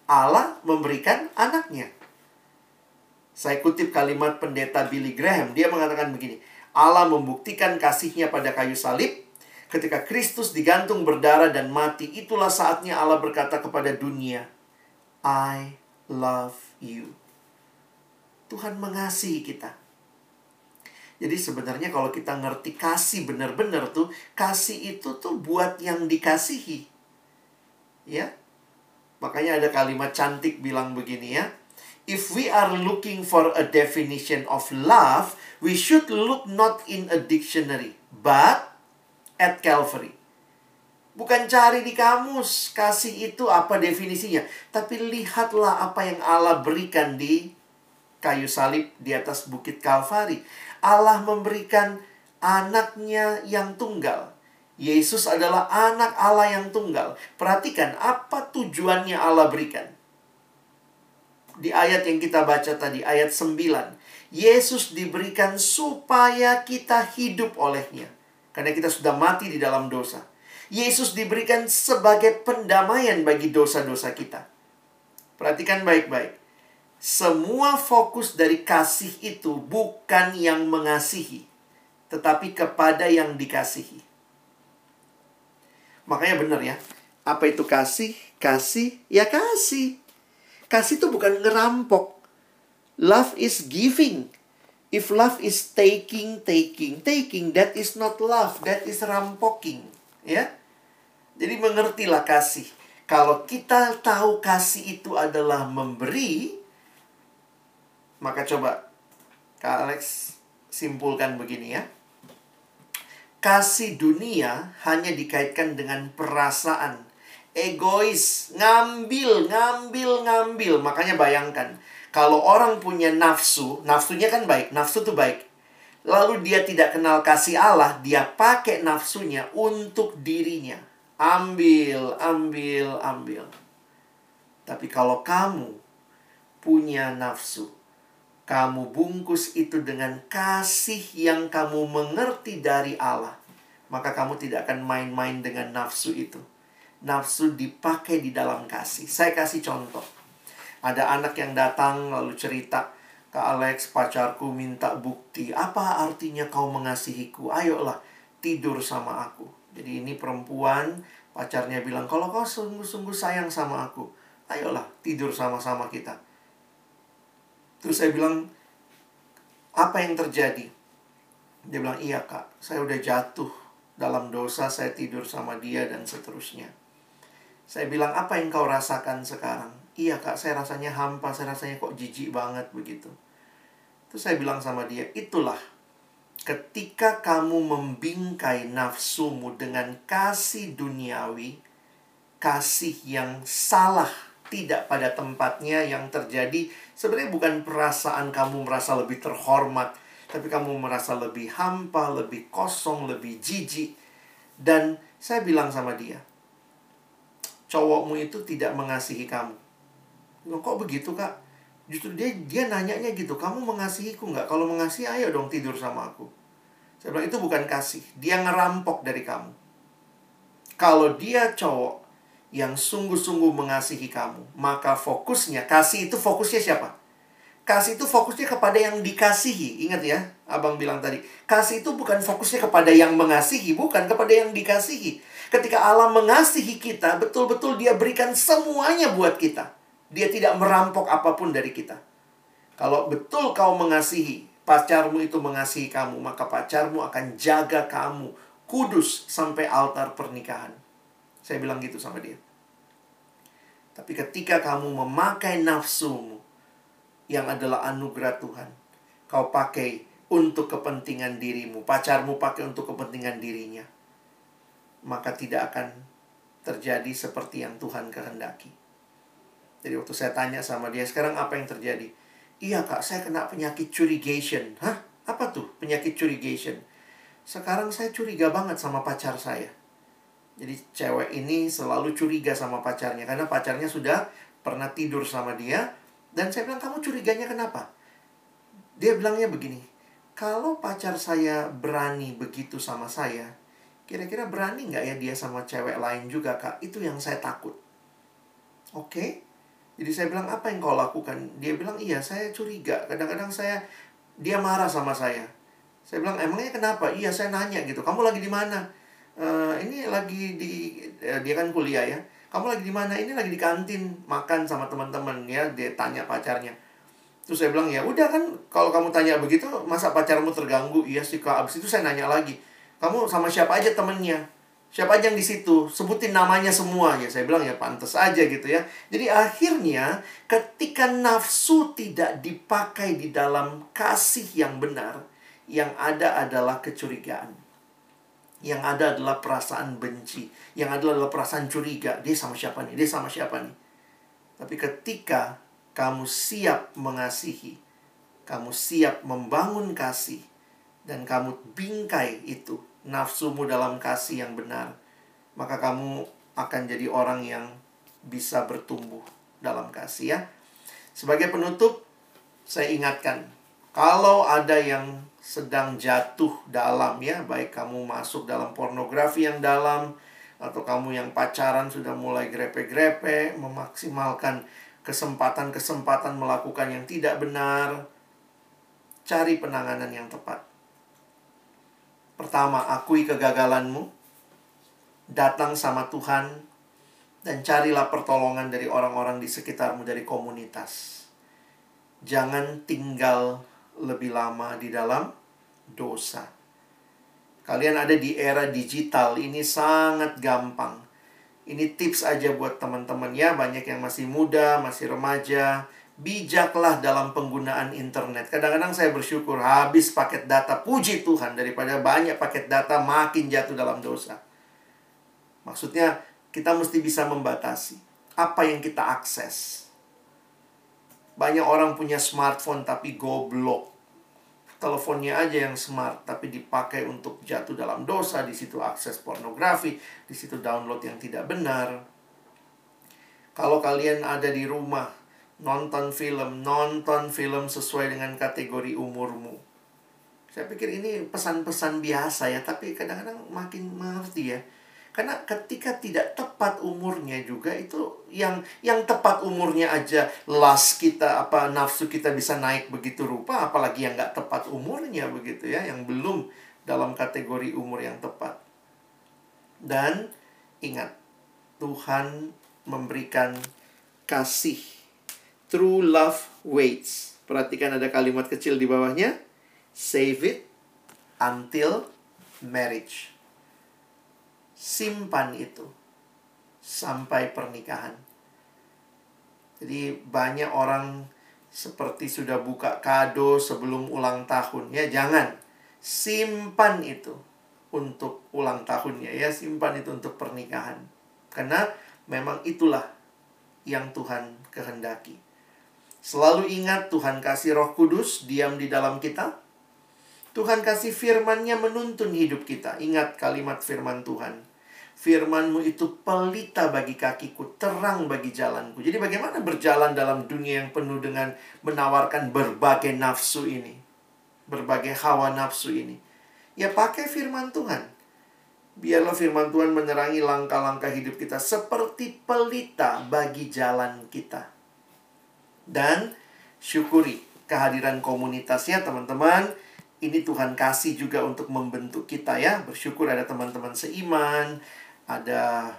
Allah memberikan anaknya. Saya kutip kalimat pendeta Billy Graham. Dia mengatakan begini. Allah membuktikan kasihnya pada kayu salib. Ketika Kristus digantung berdarah dan mati, itulah saatnya Allah berkata kepada dunia, I love you. Tuhan mengasihi kita. Jadi sebenarnya kalau kita ngerti kasih benar-benar tuh, kasih itu tuh buat yang dikasihi. Ya. Makanya ada kalimat cantik bilang begini ya if we are looking for a definition of love, we should look not in a dictionary, but at Calvary. Bukan cari di kamus, kasih itu apa definisinya. Tapi lihatlah apa yang Allah berikan di kayu salib di atas bukit Kalvari. Allah memberikan anaknya yang tunggal. Yesus adalah anak Allah yang tunggal. Perhatikan apa tujuannya Allah berikan di ayat yang kita baca tadi, ayat 9. Yesus diberikan supaya kita hidup olehnya. Karena kita sudah mati di dalam dosa. Yesus diberikan sebagai pendamaian bagi dosa-dosa kita. Perhatikan baik-baik. Semua fokus dari kasih itu bukan yang mengasihi, tetapi kepada yang dikasihi. Makanya benar ya. Apa itu kasih? Kasih, ya kasih. Kasih itu bukan ngerampok. Love is giving. If love is taking, taking, taking, that is not love, that is rampoking. Ya. Jadi mengertilah kasih. Kalau kita tahu kasih itu adalah memberi, maka coba Kak Alex simpulkan begini ya. Kasih dunia hanya dikaitkan dengan perasaan. Egois, ngambil, ngambil, ngambil. Makanya bayangkan, kalau orang punya nafsu, nafsunya kan baik, nafsu tuh baik. Lalu dia tidak kenal kasih Allah, dia pakai nafsunya untuk dirinya. Ambil, ambil, ambil. Tapi kalau kamu punya nafsu, kamu bungkus itu dengan kasih yang kamu mengerti dari Allah, maka kamu tidak akan main-main dengan nafsu itu. Nafsu dipakai di dalam kasih. Saya kasih contoh. Ada anak yang datang lalu cerita, Kak Alex, pacarku minta bukti. Apa artinya kau mengasihiku? Ayolah, tidur sama aku. Jadi ini perempuan, pacarnya bilang, kalau kau sungguh-sungguh sayang sama aku, ayolah tidur sama-sama kita. Terus saya bilang, apa yang terjadi? Dia bilang, iya kak, saya udah jatuh dalam dosa, saya tidur sama dia dan seterusnya. Saya bilang, apa yang kau rasakan sekarang? Iya kak, saya rasanya hampa, saya rasanya kok jijik banget begitu. Terus saya bilang sama dia, itulah ketika kamu membingkai nafsumu dengan kasih duniawi, kasih yang salah, tidak pada tempatnya yang terjadi, sebenarnya bukan perasaan kamu merasa lebih terhormat, tapi kamu merasa lebih hampa, lebih kosong, lebih jijik. Dan saya bilang sama dia, cowokmu itu tidak mengasihi kamu. Kok begitu kak? Justru dia dia nanyanya gitu, kamu mengasihiku nggak? Kalau mengasihi, ayo dong tidur sama aku. Saya bilang itu bukan kasih, dia ngerampok dari kamu. Kalau dia cowok yang sungguh-sungguh mengasihi kamu, maka fokusnya kasih itu fokusnya siapa? Kasih itu fokusnya kepada yang dikasihi. Ingat ya, Abang bilang tadi, kasih itu bukan fokusnya kepada yang mengasihi, bukan kepada yang dikasihi. Ketika Allah mengasihi kita, betul-betul Dia berikan semuanya buat kita. Dia tidak merampok apa pun dari kita. Kalau betul kau mengasihi, pacarmu itu mengasihi kamu, maka pacarmu akan jaga kamu kudus sampai altar pernikahan. Saya bilang gitu sama dia. Tapi ketika kamu memakai nafsumu yang adalah anugerah Tuhan, kau pakai untuk kepentingan dirimu, pacarmu pakai untuk kepentingan dirinya, maka tidak akan terjadi seperti yang Tuhan kehendaki. Jadi waktu saya tanya sama dia, sekarang apa yang terjadi? Iya kak, saya kena penyakit curigation. Hah? Apa tuh penyakit curigation? Sekarang saya curiga banget sama pacar saya. Jadi cewek ini selalu curiga sama pacarnya. Karena pacarnya sudah pernah tidur sama dia. Dan saya bilang, kamu curiganya kenapa? Dia bilangnya begini, kalau pacar saya berani begitu sama saya, kira-kira berani nggak ya dia sama cewek lain juga kak? Itu yang saya takut. Oke? Okay? Jadi saya bilang, apa yang kau lakukan? Dia bilang, iya saya curiga. Kadang-kadang saya, dia marah sama saya. Saya bilang, emangnya kenapa? Iya saya nanya gitu, kamu lagi di mana? Uh, ini lagi di, uh, dia kan kuliah ya. Kamu lagi di mana? Ini lagi di kantin makan sama teman-teman ya. Dia tanya pacarnya. Terus saya bilang, ya udah kan kalau kamu tanya begitu, masa pacarmu terganggu? Iya sih kak. Abis itu saya nanya lagi, kamu sama siapa aja temennya? Siapa aja yang di situ? Sebutin namanya semua ya. Saya bilang ya pantas aja gitu ya. Jadi akhirnya ketika nafsu tidak dipakai di dalam kasih yang benar, yang ada adalah kecurigaan. Yang ada adalah perasaan benci. Yang ada adalah perasaan curiga. Dia sama siapa nih? Dia sama siapa nih? Tapi ketika kamu siap mengasihi, kamu siap membangun kasih, dan kamu bingkai itu, nafsumu dalam kasih yang benar, maka kamu akan jadi orang yang bisa bertumbuh dalam kasih ya. Sebagai penutup, saya ingatkan, kalau ada yang sedang jatuh dalam ya, baik kamu masuk dalam pornografi yang dalam, atau kamu yang pacaran sudah mulai grepe-grepe, memaksimalkan kesempatan-kesempatan melakukan yang tidak benar, cari penanganan yang tepat. Pertama, akui kegagalanmu. Datang sama Tuhan dan carilah pertolongan dari orang-orang di sekitarmu dari komunitas. Jangan tinggal lebih lama di dalam dosa. Kalian ada di era digital, ini sangat gampang. Ini tips aja buat teman-teman ya, banyak yang masih muda, masih remaja. Bijaklah dalam penggunaan internet. Kadang-kadang saya bersyukur habis paket data, puji Tuhan daripada banyak paket data makin jatuh dalam dosa. Maksudnya kita mesti bisa membatasi apa yang kita akses. Banyak orang punya smartphone tapi goblok. Teleponnya aja yang smart tapi dipakai untuk jatuh dalam dosa, di situ akses pornografi, di situ download yang tidak benar. Kalau kalian ada di rumah nonton film, nonton film sesuai dengan kategori umurmu. Saya pikir ini pesan-pesan biasa ya, tapi kadang-kadang makin mengerti ya karena ketika tidak tepat umurnya juga itu yang yang tepat umurnya aja las kita apa nafsu kita bisa naik begitu rupa apalagi yang nggak tepat umurnya begitu ya yang belum dalam kategori umur yang tepat. Dan ingat Tuhan memberikan kasih. True love waits. Perhatikan ada kalimat kecil di bawahnya. Save it until marriage simpan itu sampai pernikahan. Jadi banyak orang seperti sudah buka kado sebelum ulang tahun ya jangan simpan itu untuk ulang tahunnya ya simpan itu untuk pernikahan karena memang itulah yang Tuhan kehendaki. Selalu ingat Tuhan kasih Roh Kudus diam di dalam kita. Tuhan kasih firman-Nya menuntun hidup kita. Ingat kalimat firman Tuhan. Firmanmu itu pelita bagi kakiku, terang bagi jalanku. Jadi bagaimana berjalan dalam dunia yang penuh dengan menawarkan berbagai nafsu ini? Berbagai hawa nafsu ini. Ya pakai firman Tuhan. Biarlah firman Tuhan menerangi langkah-langkah hidup kita seperti pelita bagi jalan kita. Dan syukuri kehadiran komunitasnya teman-teman. Ini Tuhan kasih juga untuk membentuk kita ya. Bersyukur ada teman-teman seiman, ada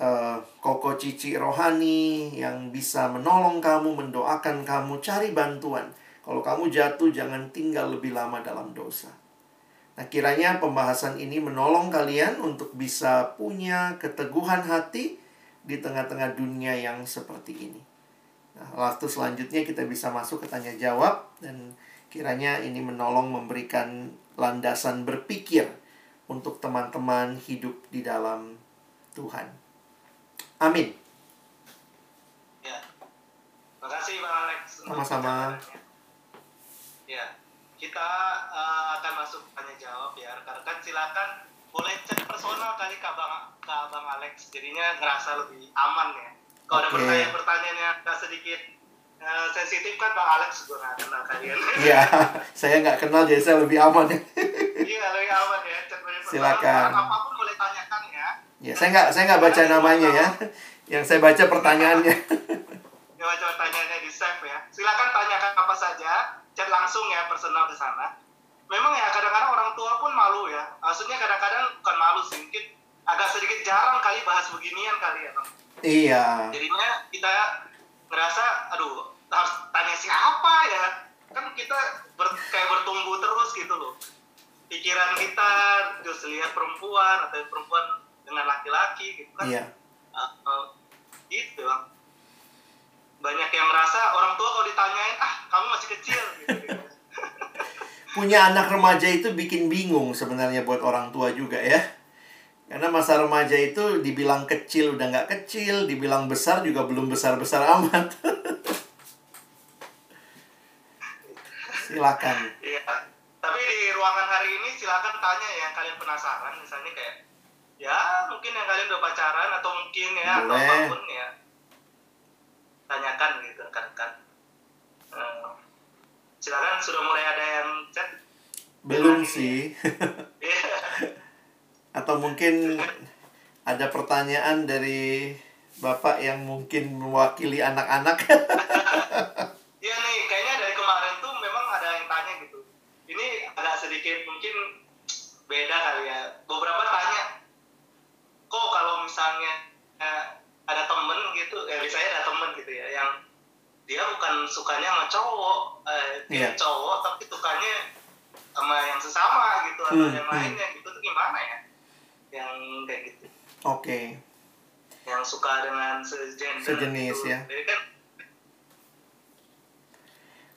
uh, koko cici rohani yang bisa menolong kamu, mendoakan kamu, cari bantuan. Kalau kamu jatuh, jangan tinggal lebih lama dalam dosa. Nah, kiranya pembahasan ini menolong kalian untuk bisa punya keteguhan hati di tengah-tengah dunia yang seperti ini. Nah, waktu selanjutnya kita bisa masuk ke tanya jawab dan kiranya ini menolong memberikan landasan berpikir untuk teman-teman hidup di dalam Tuhan. Amin. Ya. Terima kasih Bang Alex. Sama-sama. Ya. Kita uh, akan masuk tanya jawab ya. Rekan-rekan silakan boleh cek personal kali ke Bang, ke Bang Alex. Jadinya ngerasa lebih aman ya. Kalau okay. ada pertanyaan-pertanyaan yang agak sedikit uh, sensitif kan Bang Alex juga nggak kenal kalian. Iya, (laughs) saya nggak kenal jadi saya lebih aman ya. iya, lebih aman ya. Silakan. Apa pun boleh tanyakan ya. Ya, saya nggak saya nggak baca namanya ya. Yang saya baca pertanyaannya. (laughs) Ya, baca pertanyaannya di save ya. Silakan tanyakan apa saja, chat langsung ya personal di sana. Memang ya kadang-kadang orang tua pun malu ya. Maksudnya kadang-kadang bukan malu sih, mungkin agak sedikit jarang kali bahas beginian kali ya, Bang. Iya. Jadinya kita ngerasa aduh harus tanya siapa ya kan kita ber, kayak bertumbuh terus gitu loh pikiran kita terus lihat perempuan atau perempuan dengan laki-laki gitu kan iya. uh, uh, gitu bang banyak yang merasa orang tua kalau ditanyain ah kamu masih kecil gitu, gitu. (laughs) punya anak remaja itu bikin bingung sebenarnya buat orang tua juga ya karena masa remaja itu dibilang kecil udah nggak kecil, dibilang besar juga belum besar-besar (laughs) amat. silakan. Iya. Tapi di ruangan hari ini silakan tanya yang kalian penasaran, misalnya kayak ya mungkin yang kalian udah pacaran atau mungkin ya Boleh. atau apa pun ya tanyakan gitu kan kan. Hmm. silakan sudah mulai ada yang chat. Belum sih. (laughs) Iya atau mungkin ada pertanyaan dari Bapak yang mungkin mewakili anak-anak. Iya nih, kayaknya dari kemarin tuh memang ada yang tanya gitu. Ini agak sedikit mungkin beda kali ya. Beberapa tanya, kok kalau misalnya eh, ada temen gitu, ya misalnya ada temen gitu ya, yang dia bukan sukanya sama cowok, eh, dia yeah. cowok tapi sukanya sama yang sesama gitu atau hmm, yang hmm. lainnya gitu tuh gimana ya? yang kayak gitu. Oke. Okay. yang suka dengan sejenis Sejenis, gitu. ya. Jadi kan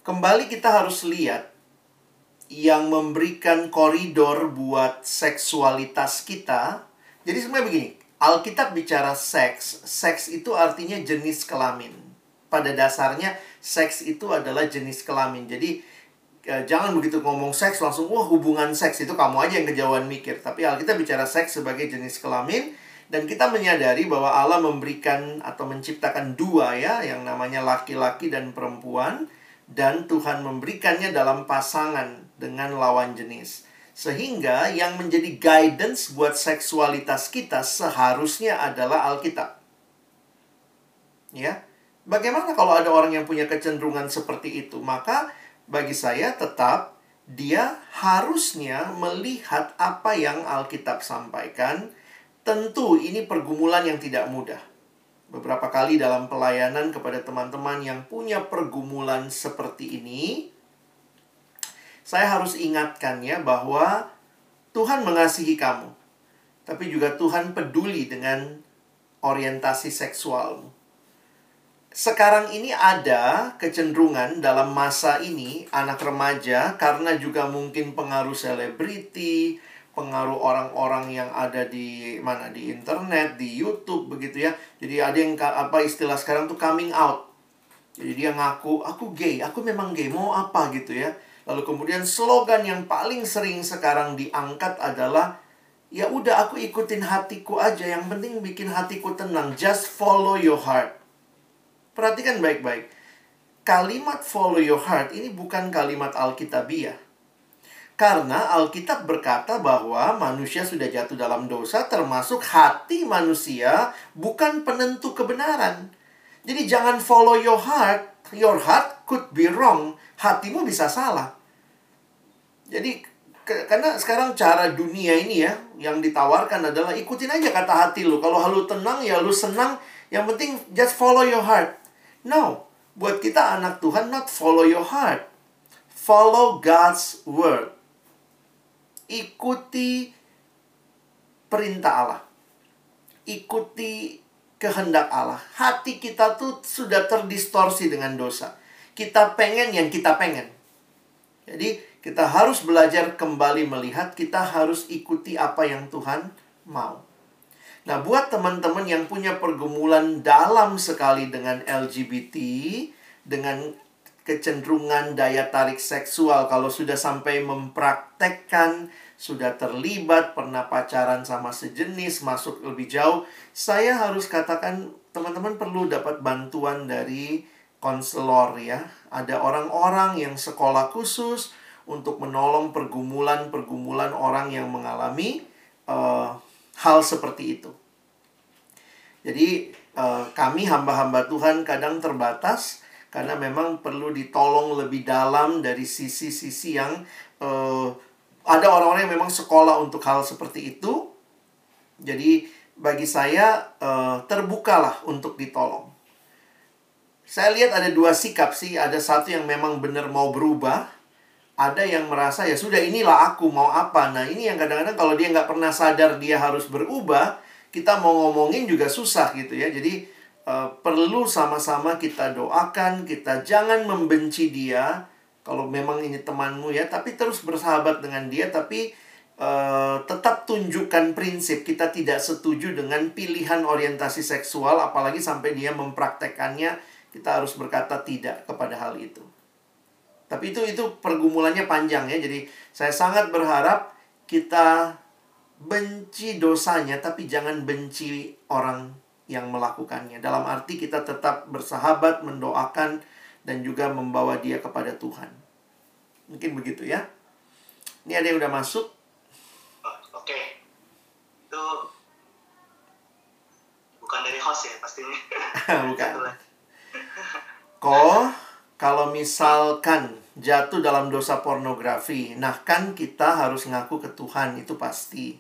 Kembali kita harus lihat yang memberikan koridor buat seksualitas kita. Jadi sebenarnya begini, Alkitab bicara seks, seks itu artinya jenis kelamin. Pada dasarnya seks itu adalah jenis kelamin. Jadi eh, jangan begitu ngomong seks langsung wah hubungan seks itu kamu aja yang kejauhan mikir. Tapi Alkitab bicara seks sebagai jenis kelamin dan kita menyadari bahwa Allah memberikan atau menciptakan dua ya yang namanya laki-laki dan perempuan dan Tuhan memberikannya dalam pasangan dengan lawan jenis. Sehingga yang menjadi guidance buat seksualitas kita seharusnya adalah Alkitab. Ya. Bagaimana kalau ada orang yang punya kecenderungan seperti itu? Maka bagi saya tetap dia harusnya melihat apa yang Alkitab sampaikan. Tentu ini pergumulan yang tidak mudah beberapa kali dalam pelayanan kepada teman-teman yang punya pergumulan seperti ini, saya harus ingatkan ya bahwa Tuhan mengasihi kamu, tapi juga Tuhan peduli dengan orientasi seksualmu. Sekarang ini ada kecenderungan dalam masa ini anak remaja karena juga mungkin pengaruh selebriti, pengaruh orang-orang yang ada di mana di internet, di YouTube begitu ya. Jadi ada yang apa istilah sekarang tuh coming out. Jadi dia ngaku, aku gay, aku memang gay, mau apa gitu ya. Lalu kemudian slogan yang paling sering sekarang diangkat adalah ya udah aku ikutin hatiku aja, yang penting bikin hatiku tenang, just follow your heart. Perhatikan baik-baik. Kalimat follow your heart ini bukan kalimat Alkitabiah karena Alkitab berkata bahwa manusia sudah jatuh dalam dosa termasuk hati manusia bukan penentu kebenaran. Jadi jangan follow your heart. Your heart could be wrong. Hatimu bisa salah. Jadi ke, karena sekarang cara dunia ini ya yang ditawarkan adalah ikutin aja kata hati lu. Kalau lu tenang ya lu senang. Yang penting just follow your heart. No, buat kita anak Tuhan not follow your heart. Follow God's word ikuti perintah Allah. Ikuti kehendak Allah. Hati kita tuh sudah terdistorsi dengan dosa. Kita pengen yang kita pengen. Jadi kita harus belajar kembali melihat, kita harus ikuti apa yang Tuhan mau. Nah, buat teman-teman yang punya pergumulan dalam sekali dengan LGBT, dengan kecenderungan daya tarik seksual kalau sudah sampai mempraktekkan sudah terlibat pernah pacaran sama sejenis masuk lebih jauh saya harus katakan teman-teman perlu dapat bantuan dari konselor ya ada orang-orang yang sekolah khusus untuk menolong pergumulan-pergumulan orang yang mengalami uh, hal seperti itu jadi uh, kami hamba-hamba Tuhan kadang terbatas karena memang perlu ditolong lebih dalam dari sisi-sisi yang uh, ada orang-orang yang memang sekolah untuk hal seperti itu. Jadi bagi saya uh, terbukalah untuk ditolong. Saya lihat ada dua sikap sih, ada satu yang memang benar mau berubah, ada yang merasa ya sudah inilah aku mau apa. Nah ini yang kadang-kadang kalau dia nggak pernah sadar dia harus berubah, kita mau ngomongin juga susah gitu ya. Jadi uh, perlu sama-sama kita doakan, kita jangan membenci dia. Kalau memang ini temanmu ya, tapi terus bersahabat dengan dia, tapi uh, tetap tunjukkan prinsip kita tidak setuju dengan pilihan orientasi seksual, apalagi sampai dia mempraktekannya, kita harus berkata tidak kepada hal itu. Tapi itu itu pergumulannya panjang ya. Jadi saya sangat berharap kita benci dosanya tapi jangan benci orang yang melakukannya. Dalam arti kita tetap bersahabat, mendoakan, dan juga membawa dia kepada Tuhan. Mungkin begitu ya. Ini ada yang udah masuk. Oke. Itu bukan dari host ya pastinya. (laughs) bukan. Ko, kalau misalkan jatuh dalam dosa pornografi, nah kan kita harus ngaku ke Tuhan, itu pasti.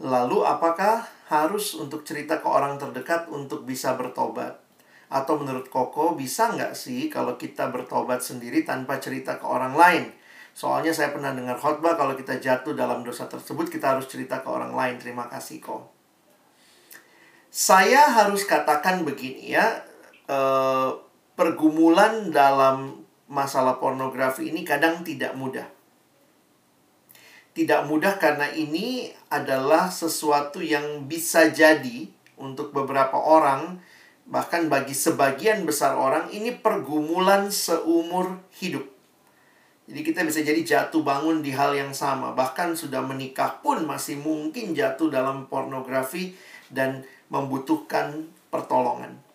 Lalu apakah harus untuk cerita ke orang terdekat untuk bisa bertobat? Atau menurut Koko, bisa nggak sih kalau kita bertobat sendiri tanpa cerita ke orang lain? Soalnya saya pernah dengar khotbah kalau kita jatuh dalam dosa tersebut, kita harus cerita ke orang lain. Terima kasih, Ko. saya harus katakan begini ya, eh, pergumulan dalam masalah pornografi ini kadang tidak mudah. Tidak mudah karena ini adalah sesuatu yang bisa jadi untuk beberapa orang, bahkan bagi sebagian besar orang, ini pergumulan seumur hidup. Jadi kita bisa jadi jatuh bangun di hal yang sama. Bahkan sudah menikah pun masih mungkin jatuh dalam pornografi dan membutuhkan pertolongan.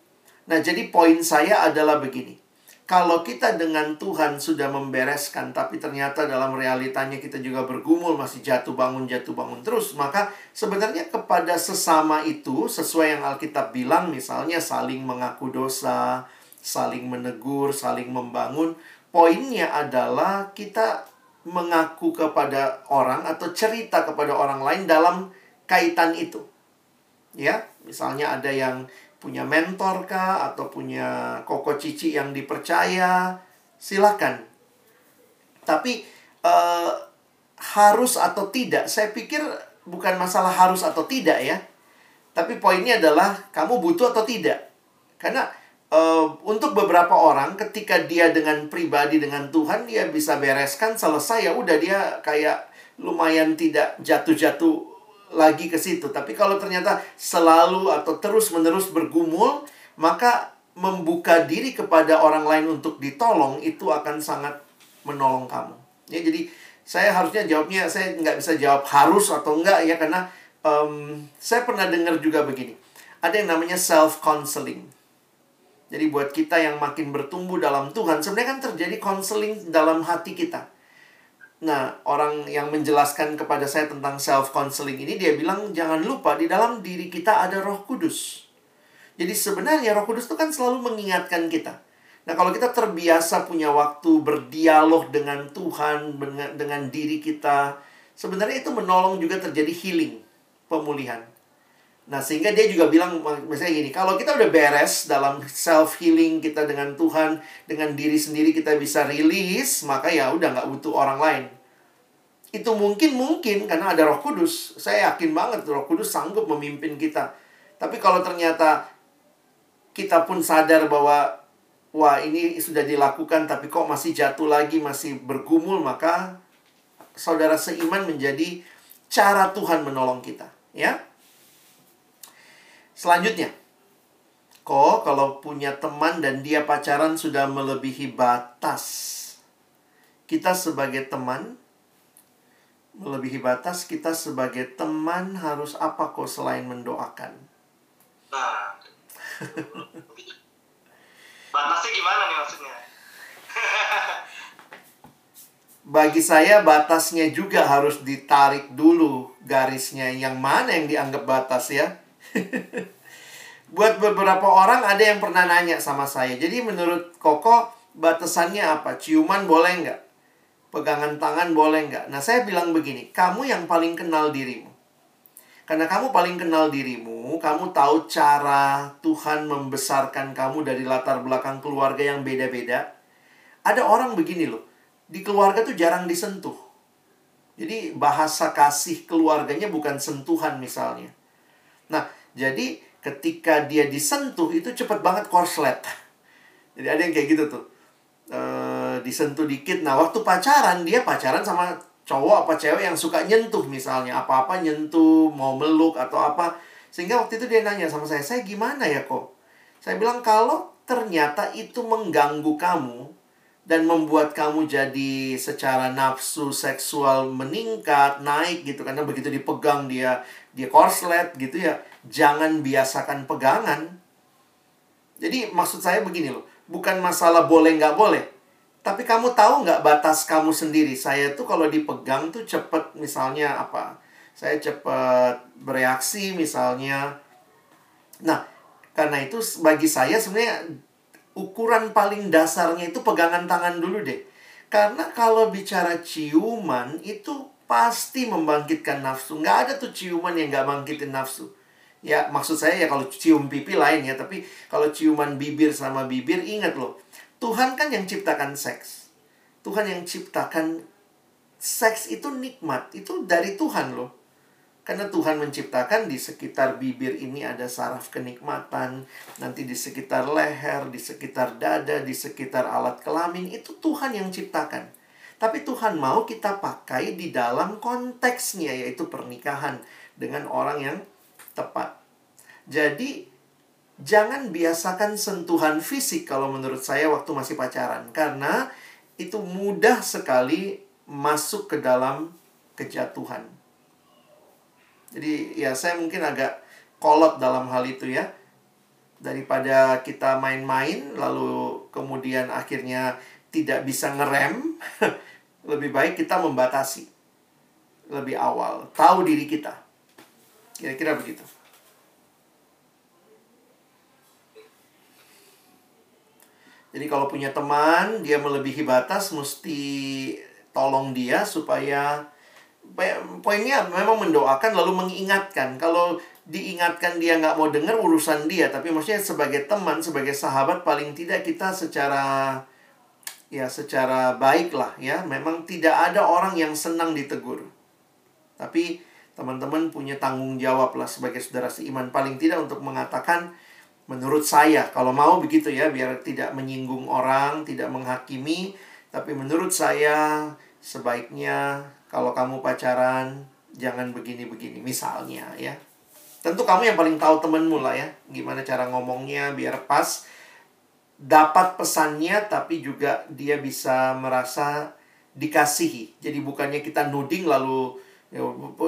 Nah, jadi poin saya adalah begini. Kalau kita dengan Tuhan sudah membereskan, tapi ternyata dalam realitanya kita juga bergumul, masih jatuh bangun, jatuh bangun terus, maka sebenarnya kepada sesama itu, sesuai yang Alkitab bilang, misalnya saling mengaku dosa, saling menegur, saling membangun, poinnya adalah kita mengaku kepada orang atau cerita kepada orang lain dalam kaitan itu. Ya, misalnya ada yang punya mentor kah atau punya koko cici yang dipercaya, silakan. Tapi uh, harus atau tidak, saya pikir bukan masalah harus atau tidak ya. Tapi poinnya adalah kamu butuh atau tidak. Karena uh, untuk beberapa orang ketika dia dengan pribadi dengan Tuhan dia bisa bereskan selesai ya udah dia kayak lumayan tidak jatuh-jatuh lagi ke situ. Tapi kalau ternyata selalu atau terus-menerus bergumul, maka membuka diri kepada orang lain untuk ditolong itu akan sangat menolong kamu. Ya, jadi saya harusnya jawabnya saya nggak bisa jawab harus atau enggak ya karena um, saya pernah dengar juga begini. Ada yang namanya self counseling. Jadi buat kita yang makin bertumbuh dalam Tuhan, sebenarnya kan terjadi counseling dalam hati kita Nah, orang yang menjelaskan kepada saya tentang self counseling ini dia bilang jangan lupa di dalam diri kita ada Roh Kudus. Jadi sebenarnya Roh Kudus itu kan selalu mengingatkan kita. Nah, kalau kita terbiasa punya waktu berdialog dengan Tuhan, dengan, dengan diri kita, sebenarnya itu menolong juga terjadi healing, pemulihan. Nah, sehingga dia juga bilang, misalnya gini, kalau kita udah beres dalam self-healing kita dengan Tuhan, dengan diri sendiri kita bisa rilis, maka ya udah nggak butuh orang lain. Itu mungkin-mungkin karena ada roh kudus. Saya yakin banget roh kudus sanggup memimpin kita. Tapi kalau ternyata kita pun sadar bahwa, wah ini sudah dilakukan tapi kok masih jatuh lagi, masih bergumul, maka saudara seiman menjadi cara Tuhan menolong kita. Ya, Selanjutnya, kok kalau punya teman dan dia pacaran sudah melebihi batas, kita sebagai teman melebihi batas, kita sebagai teman harus apa kok selain mendoakan? Nah, (laughs) batasnya gimana nih maksudnya? (laughs) Bagi saya batasnya juga harus ditarik dulu garisnya yang mana yang dianggap batas ya. (laughs) Buat beberapa orang ada yang pernah nanya sama saya. Jadi menurut Koko batasannya apa? Ciuman boleh nggak? Pegangan tangan boleh nggak? Nah saya bilang begini, kamu yang paling kenal dirimu. Karena kamu paling kenal dirimu, kamu tahu cara Tuhan membesarkan kamu dari latar belakang keluarga yang beda-beda. Ada orang begini loh, di keluarga tuh jarang disentuh. Jadi bahasa kasih keluarganya bukan sentuhan misalnya. Jadi ketika dia disentuh itu cepet banget korslet. Jadi ada yang kayak gitu tuh. E, disentuh dikit. Nah, waktu pacaran dia pacaran sama cowok apa cewek yang suka nyentuh misalnya. Apa-apa nyentuh, mau meluk atau apa. Sehingga waktu itu dia nanya sama saya, "Saya gimana ya kok?" Saya bilang, "Kalau ternyata itu mengganggu kamu dan membuat kamu jadi secara nafsu seksual meningkat, naik gitu karena begitu dipegang dia dia korslet gitu ya jangan biasakan pegangan. Jadi maksud saya begini loh, bukan masalah boleh nggak boleh. Tapi kamu tahu nggak batas kamu sendiri? Saya tuh kalau dipegang tuh cepet misalnya apa? Saya cepet bereaksi misalnya. Nah, karena itu bagi saya sebenarnya ukuran paling dasarnya itu pegangan tangan dulu deh. Karena kalau bicara ciuman itu pasti membangkitkan nafsu. Nggak ada tuh ciuman yang nggak bangkitin nafsu. Ya, maksud saya ya kalau cium pipi lain ya, tapi kalau ciuman bibir sama bibir ingat loh. Tuhan kan yang ciptakan seks. Tuhan yang ciptakan seks itu nikmat, itu dari Tuhan loh. Karena Tuhan menciptakan di sekitar bibir ini ada saraf kenikmatan, nanti di sekitar leher, di sekitar dada, di sekitar alat kelamin, itu Tuhan yang ciptakan. Tapi Tuhan mau kita pakai di dalam konteksnya, yaitu pernikahan dengan orang yang tepat. Jadi, jangan biasakan sentuhan fisik kalau menurut saya waktu masih pacaran. Karena itu mudah sekali masuk ke dalam kejatuhan. Jadi ya saya mungkin agak kolot dalam hal itu ya. Daripada kita main-main lalu kemudian akhirnya tidak bisa ngerem, (laughs) lebih baik kita membatasi lebih awal, tahu diri kita. Kira-kira begitu. Jadi kalau punya teman, dia melebihi batas, mesti tolong dia supaya poinnya memang mendoakan lalu mengingatkan. Kalau diingatkan dia nggak mau dengar urusan dia tapi maksudnya sebagai teman sebagai sahabat paling tidak kita secara ya secara baik lah ya. Memang tidak ada orang yang senang ditegur. Tapi teman-teman punya tanggung jawab lah sebagai saudara seiman. Paling tidak untuk mengatakan menurut saya kalau mau begitu ya biar tidak menyinggung orang tidak menghakimi tapi menurut saya sebaiknya kalau kamu pacaran jangan begini-begini misalnya ya. Tentu kamu yang paling tahu temenmu lah ya gimana cara ngomongnya biar pas dapat pesannya tapi juga dia bisa merasa dikasihi. Jadi bukannya kita nuding lalu ya,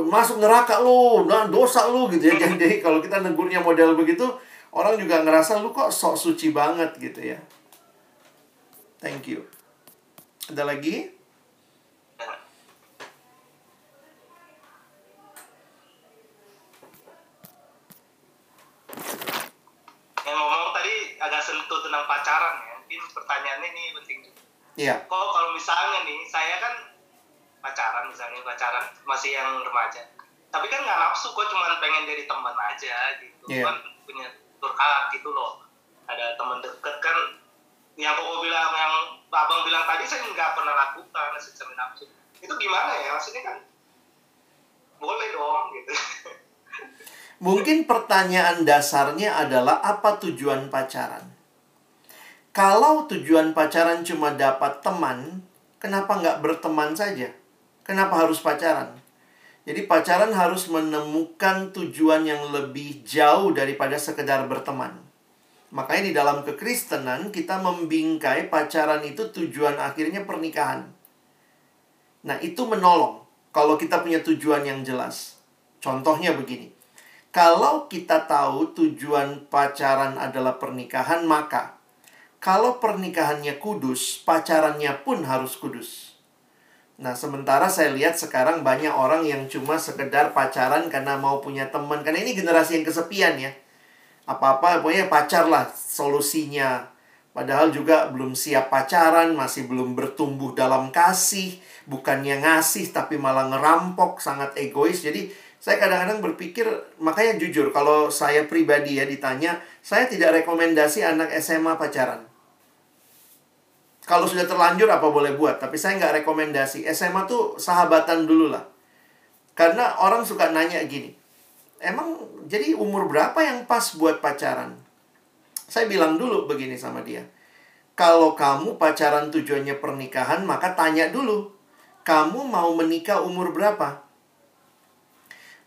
masuk neraka lu nah dosa lu gitu ya. (laughs) Jadi kalau kita negurnya model begitu orang juga ngerasa lu kok sok suci banget gitu ya. Thank you. Ada lagi? Yang ngomong tadi agak sentuh tentang pacaran ya. Mungkin pertanyaannya ini penting juga. Iya. kok kalau misalnya nih saya kan pacaran misalnya pacaran masih yang remaja tapi kan nggak nafsu kok cuma pengen jadi teman aja gitu Iya. kan punya turkat gitu loh ada teman deket kan yang koko bilang yang abang bilang tadi saya nggak pernah lakukan secara nafsu itu gimana ya maksudnya kan boleh dong gitu (laughs) Mungkin pertanyaan dasarnya adalah apa tujuan pacaran? Kalau tujuan pacaran cuma dapat teman, kenapa nggak berteman saja? Kenapa harus pacaran? Jadi pacaran harus menemukan tujuan yang lebih jauh daripada sekedar berteman. Makanya di dalam kekristenan kita membingkai pacaran itu tujuan akhirnya pernikahan. Nah, itu menolong kalau kita punya tujuan yang jelas. Contohnya begini. Kalau kita tahu tujuan pacaran adalah pernikahan, maka kalau pernikahannya kudus, pacarannya pun harus kudus. Nah, sementara saya lihat sekarang banyak orang yang cuma sekedar pacaran karena mau punya teman. Karena ini generasi yang kesepian ya. Apa-apa, pokoknya pacar lah solusinya. Padahal juga belum siap pacaran, masih belum bertumbuh dalam kasih. Bukannya ngasih, tapi malah ngerampok, sangat egois. Jadi, saya kadang-kadang berpikir, makanya jujur, kalau saya pribadi ya ditanya, saya tidak rekomendasi anak SMA pacaran. Kalau sudah terlanjur apa boleh buat, tapi saya nggak rekomendasi. SMA tuh sahabatan dulu lah. Karena orang suka nanya gini, emang jadi umur berapa yang pas buat pacaran? Saya bilang dulu begini sama dia. Kalau kamu pacaran tujuannya pernikahan, maka tanya dulu. Kamu mau menikah umur berapa?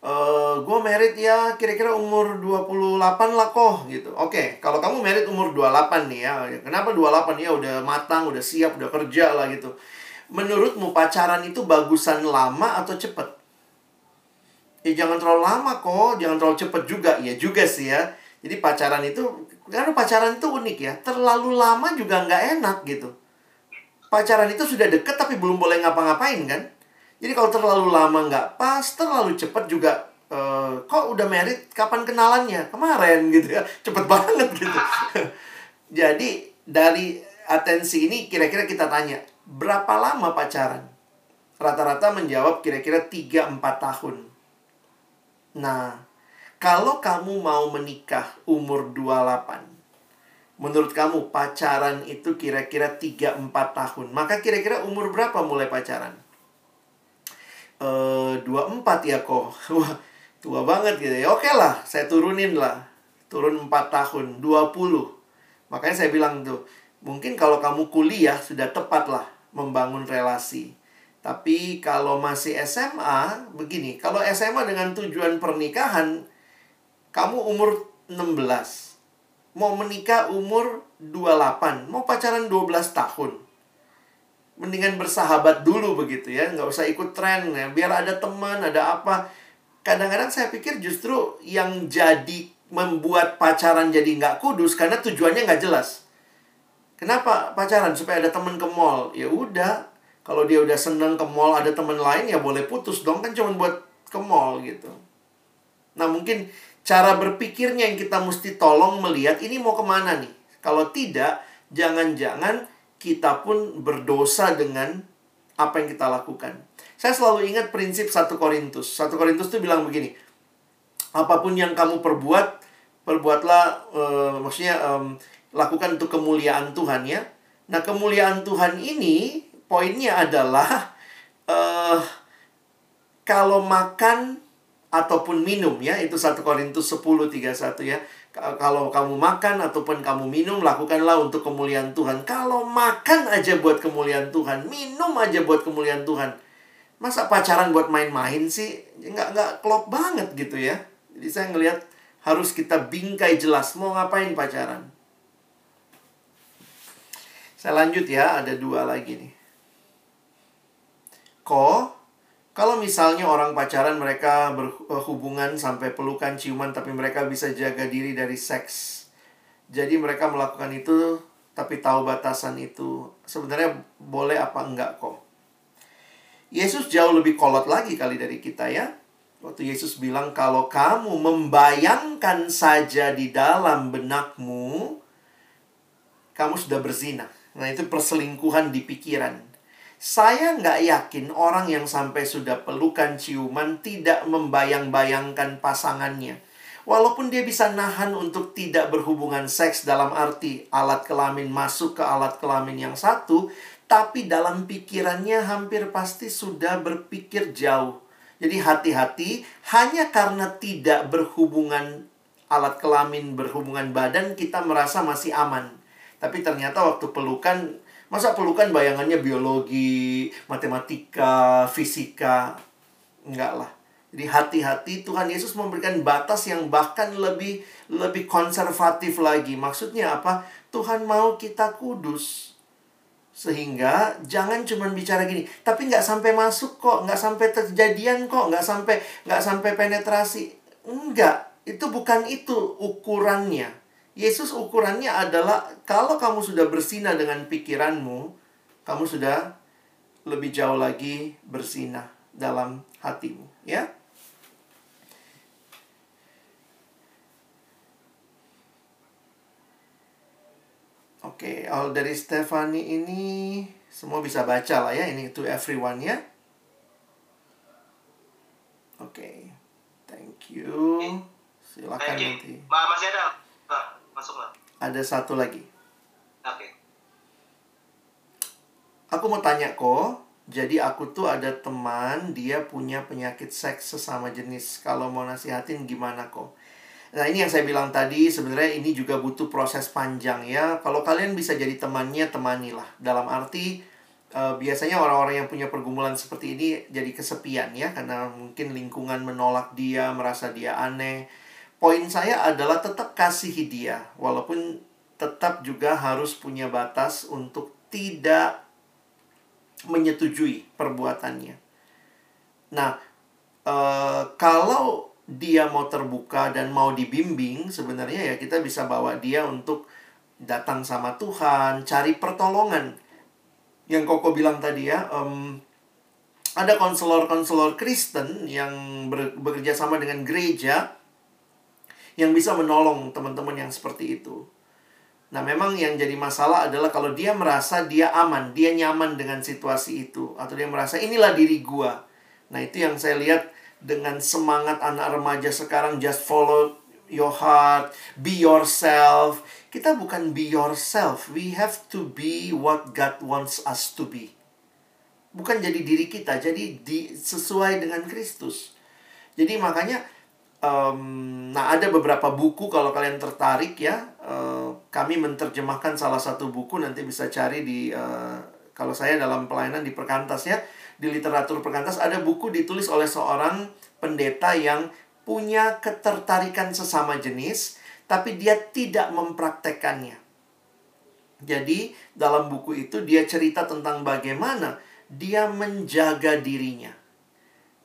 Uh, gue merit ya kira-kira umur 28 lah kok gitu. Oke, okay, kalau kamu merit umur 28 nih ya. Kenapa 28 ya udah matang, udah siap, udah kerja lah gitu. Menurutmu pacaran itu bagusan lama atau cepet? Ya jangan terlalu lama kok, jangan terlalu cepet juga. Ya juga sih ya. Jadi pacaran itu, karena pacaran itu unik ya. Terlalu lama juga nggak enak gitu. Pacaran itu sudah deket tapi belum boleh ngapa-ngapain kan? Jadi kalau terlalu lama nggak pas, terlalu cepat juga uh, kok udah merit kapan kenalannya? Kemarin gitu ya. Cepet banget gitu. (laughs) Jadi dari atensi ini kira-kira kita tanya, berapa lama pacaran? Rata-rata menjawab kira-kira 3-4 tahun. Nah, kalau kamu mau menikah umur 28, menurut kamu pacaran itu kira-kira 3-4 tahun. Maka kira-kira umur berapa mulai pacaran? Uh, 24 ya kok. (laughs) Tua banget gitu ya. Oke lah saya turunin lah. Turun 4 tahun 20 makanya saya bilang tuh mungkin kalau kamu kuliah sudah tepat lah membangun relasi. Tapi kalau masih SMA begini kalau SMA dengan tujuan pernikahan kamu umur 16 mau menikah umur 28 mau pacaran 12 tahun mendingan bersahabat dulu begitu ya nggak usah ikut tren ya biar ada teman ada apa kadang-kadang saya pikir justru yang jadi membuat pacaran jadi nggak kudus karena tujuannya nggak jelas. Kenapa pacaran supaya ada teman ke mall? Ya udah, kalau dia udah seneng ke mall ada teman lain ya boleh putus dong kan cuma buat ke mall gitu. Nah mungkin cara berpikirnya yang kita mesti tolong melihat ini mau ke mana nih. Kalau tidak, jangan-jangan kita pun berdosa dengan apa yang kita lakukan. Saya selalu ingat prinsip satu Korintus. Satu Korintus itu bilang begini. Apa pun yang kamu perbuat, perbuatlah uh, maksudnya um, lakukan untuk kemuliaan Tuhan ya. Nah, kemuliaan Tuhan ini poinnya adalah uh, kalau makan ataupun minum ya, itu satu Korintus 10:31 ya. Kalau kamu makan ataupun kamu minum, lakukanlah untuk kemuliaan Tuhan. Kalau makan aja buat kemuliaan Tuhan, minum aja buat kemuliaan Tuhan. Masa pacaran buat main-main sih? Nggak nggak klop banget gitu ya. Jadi saya ngelihat harus kita bingkai jelas mau ngapain pacaran? Saya lanjut ya ada dua lagi nih. Ko kalau misalnya orang pacaran mereka berhubungan sampai pelukan ciuman tapi mereka bisa jaga diri dari seks jadi mereka melakukan itu tapi tahu batasan itu sebenarnya boleh apa enggak kok Yesus jauh lebih kolot lagi kali dari kita ya. Waktu Yesus bilang kalau kamu membayangkan saja di dalam benakmu, kamu sudah berzina. Nah itu perselingkuhan di pikiran. Saya nggak yakin orang yang sampai sudah pelukan ciuman tidak membayang-bayangkan pasangannya. Walaupun dia bisa nahan untuk tidak berhubungan seks dalam arti alat kelamin masuk ke alat kelamin yang satu, tapi dalam pikirannya hampir pasti sudah berpikir jauh. Jadi hati-hati hanya karena tidak berhubungan alat kelamin, berhubungan badan kita merasa masih aman. Tapi ternyata waktu pelukan, masa pelukan bayangannya biologi, matematika, fisika. Enggak lah. Jadi hati-hati Tuhan Yesus memberikan batas yang bahkan lebih lebih konservatif lagi. Maksudnya apa? Tuhan mau kita kudus. Sehingga jangan cuma bicara gini, tapi nggak sampai masuk kok, nggak sampai terjadian kok, nggak sampai nggak sampai penetrasi. Enggak, itu bukan itu ukurannya. Yesus ukurannya adalah kalau kamu sudah bersinah dengan pikiranmu, kamu sudah lebih jauh lagi bersinah dalam hatimu, ya. Oke, okay, dari Stefani ini semua bisa baca lah ya. Ini to everyone ya. Oke, okay. thank you. Silakan nanti. Masih ada? Masuk lah. Ada satu lagi. Oke. Okay. Aku mau tanya kok. Jadi aku tuh ada teman, dia punya penyakit seks sesama jenis. Kalau mau nasihatin gimana kok? Nah, ini yang saya bilang tadi, sebenarnya ini juga butuh proses panjang ya. Kalau kalian bisa jadi temannya, temanilah. Dalam arti, uh, biasanya orang-orang yang punya pergumulan seperti ini jadi kesepian ya, karena mungkin lingkungan menolak dia, merasa dia aneh. Poin saya adalah tetap kasihi dia, walaupun tetap juga harus punya batas untuk tidak menyetujui perbuatannya. Nah, uh, kalau dia mau terbuka dan mau dibimbing, sebenarnya ya kita bisa bawa dia untuk datang sama Tuhan, cari pertolongan. Yang Koko bilang tadi ya, um, ada konselor-konselor Kristen yang bekerja sama dengan gereja yang bisa menolong teman-teman yang seperti itu. Nah, memang yang jadi masalah adalah kalau dia merasa dia aman, dia nyaman dengan situasi itu, atau dia merasa inilah diri gua. Nah, itu yang saya lihat dengan semangat anak remaja sekarang just follow your heart, be yourself. Kita bukan be yourself, we have to be what God wants us to be. Bukan jadi diri kita, jadi di, sesuai dengan Kristus. Jadi makanya Um, nah, ada beberapa buku kalau kalian tertarik ya. Uh, kami menerjemahkan salah satu buku nanti bisa cari di uh, kalau saya dalam pelayanan di Perkantas ya, di literatur Perkantas ada buku ditulis oleh seorang pendeta yang punya ketertarikan sesama jenis, tapi dia tidak mempraktekannya. Jadi, dalam buku itu dia cerita tentang bagaimana dia menjaga dirinya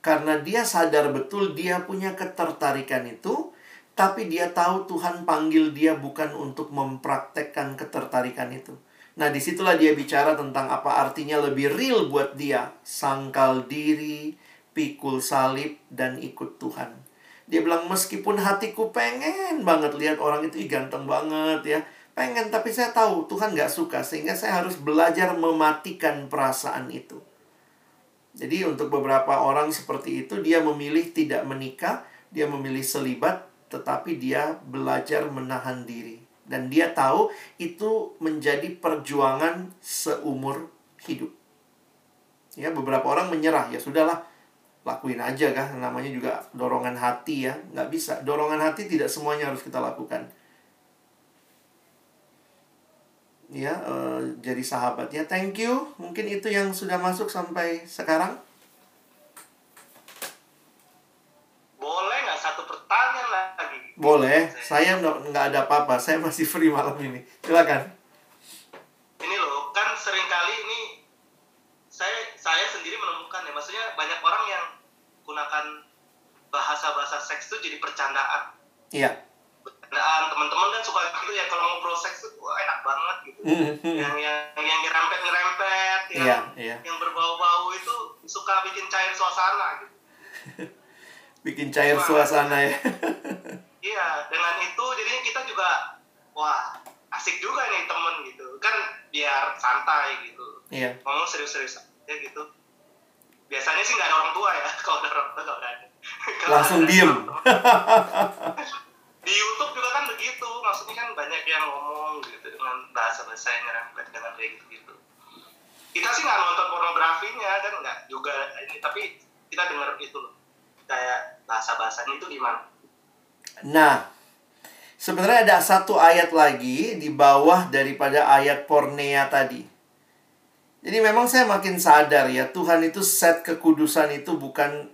karena dia sadar betul dia punya ketertarikan itu, tapi dia tahu Tuhan panggil dia bukan untuk mempraktekkan ketertarikan itu. Nah, di situlah dia bicara tentang apa artinya lebih real buat dia. Sangkal diri, pikul salib, dan ikut Tuhan. Dia bilang, meskipun hatiku pengen banget lihat orang itu, Ih, ganteng banget ya. Pengen, tapi saya tahu Tuhan gak suka. Sehingga saya harus belajar mematikan perasaan itu. Jadi untuk beberapa orang seperti itu dia memilih tidak menikah, dia memilih selibat, tetapi dia belajar menahan diri. Dan dia tahu itu menjadi perjuangan seumur hidup. Ya, beberapa orang menyerah, ya sudahlah, lakuin aja kan, namanya juga dorongan hati ya, nggak bisa. Dorongan hati tidak semuanya harus kita lakukan. Ya uh, jadi sahabatnya thank you. Mungkin itu yang sudah masuk sampai sekarang. Boleh nggak satu pertanyaan lagi? Boleh. Saya nggak ada apa-apa. Saya masih free malam ini. Silakan. Ini loh kan sering kali ini saya saya sendiri menemukan ya. Maksudnya banyak orang yang gunakan bahasa-bahasa seks itu jadi percandaan. Iya dan teman-teman kan suka gitu ya kalau ngobrol seks tuh wah enak banget gitu. (laughs) Yang yang yang nyerempet nyerempet yang yeah, yeah. yang berbau-bau itu suka bikin cair suasana gitu. (laughs) Bikin cair Cuma, suasana ya. (laughs) Iya dengan itu jadinya kita juga wah asik juga nih temen gitu. Kan biar santai gitu. Iya. ngomong serius-serius aja gitu. Biasanya sih nggak ada orang tua ya kalau ada orang tua nggak ada. Langsung diem di YouTube juga kan begitu maksudnya kan banyak yang ngomong gitu dengan bahasa bahasa yang nyerempet dengan kayak gitu gitu kita sih nggak nonton pornografinya kan? Nggak juga ini tapi kita dengar itu kayak bahasa bahasanya itu gimana? Nah sebenarnya ada satu ayat lagi di bawah daripada ayat pornea tadi. Jadi memang saya makin sadar ya Tuhan itu set kekudusan itu bukan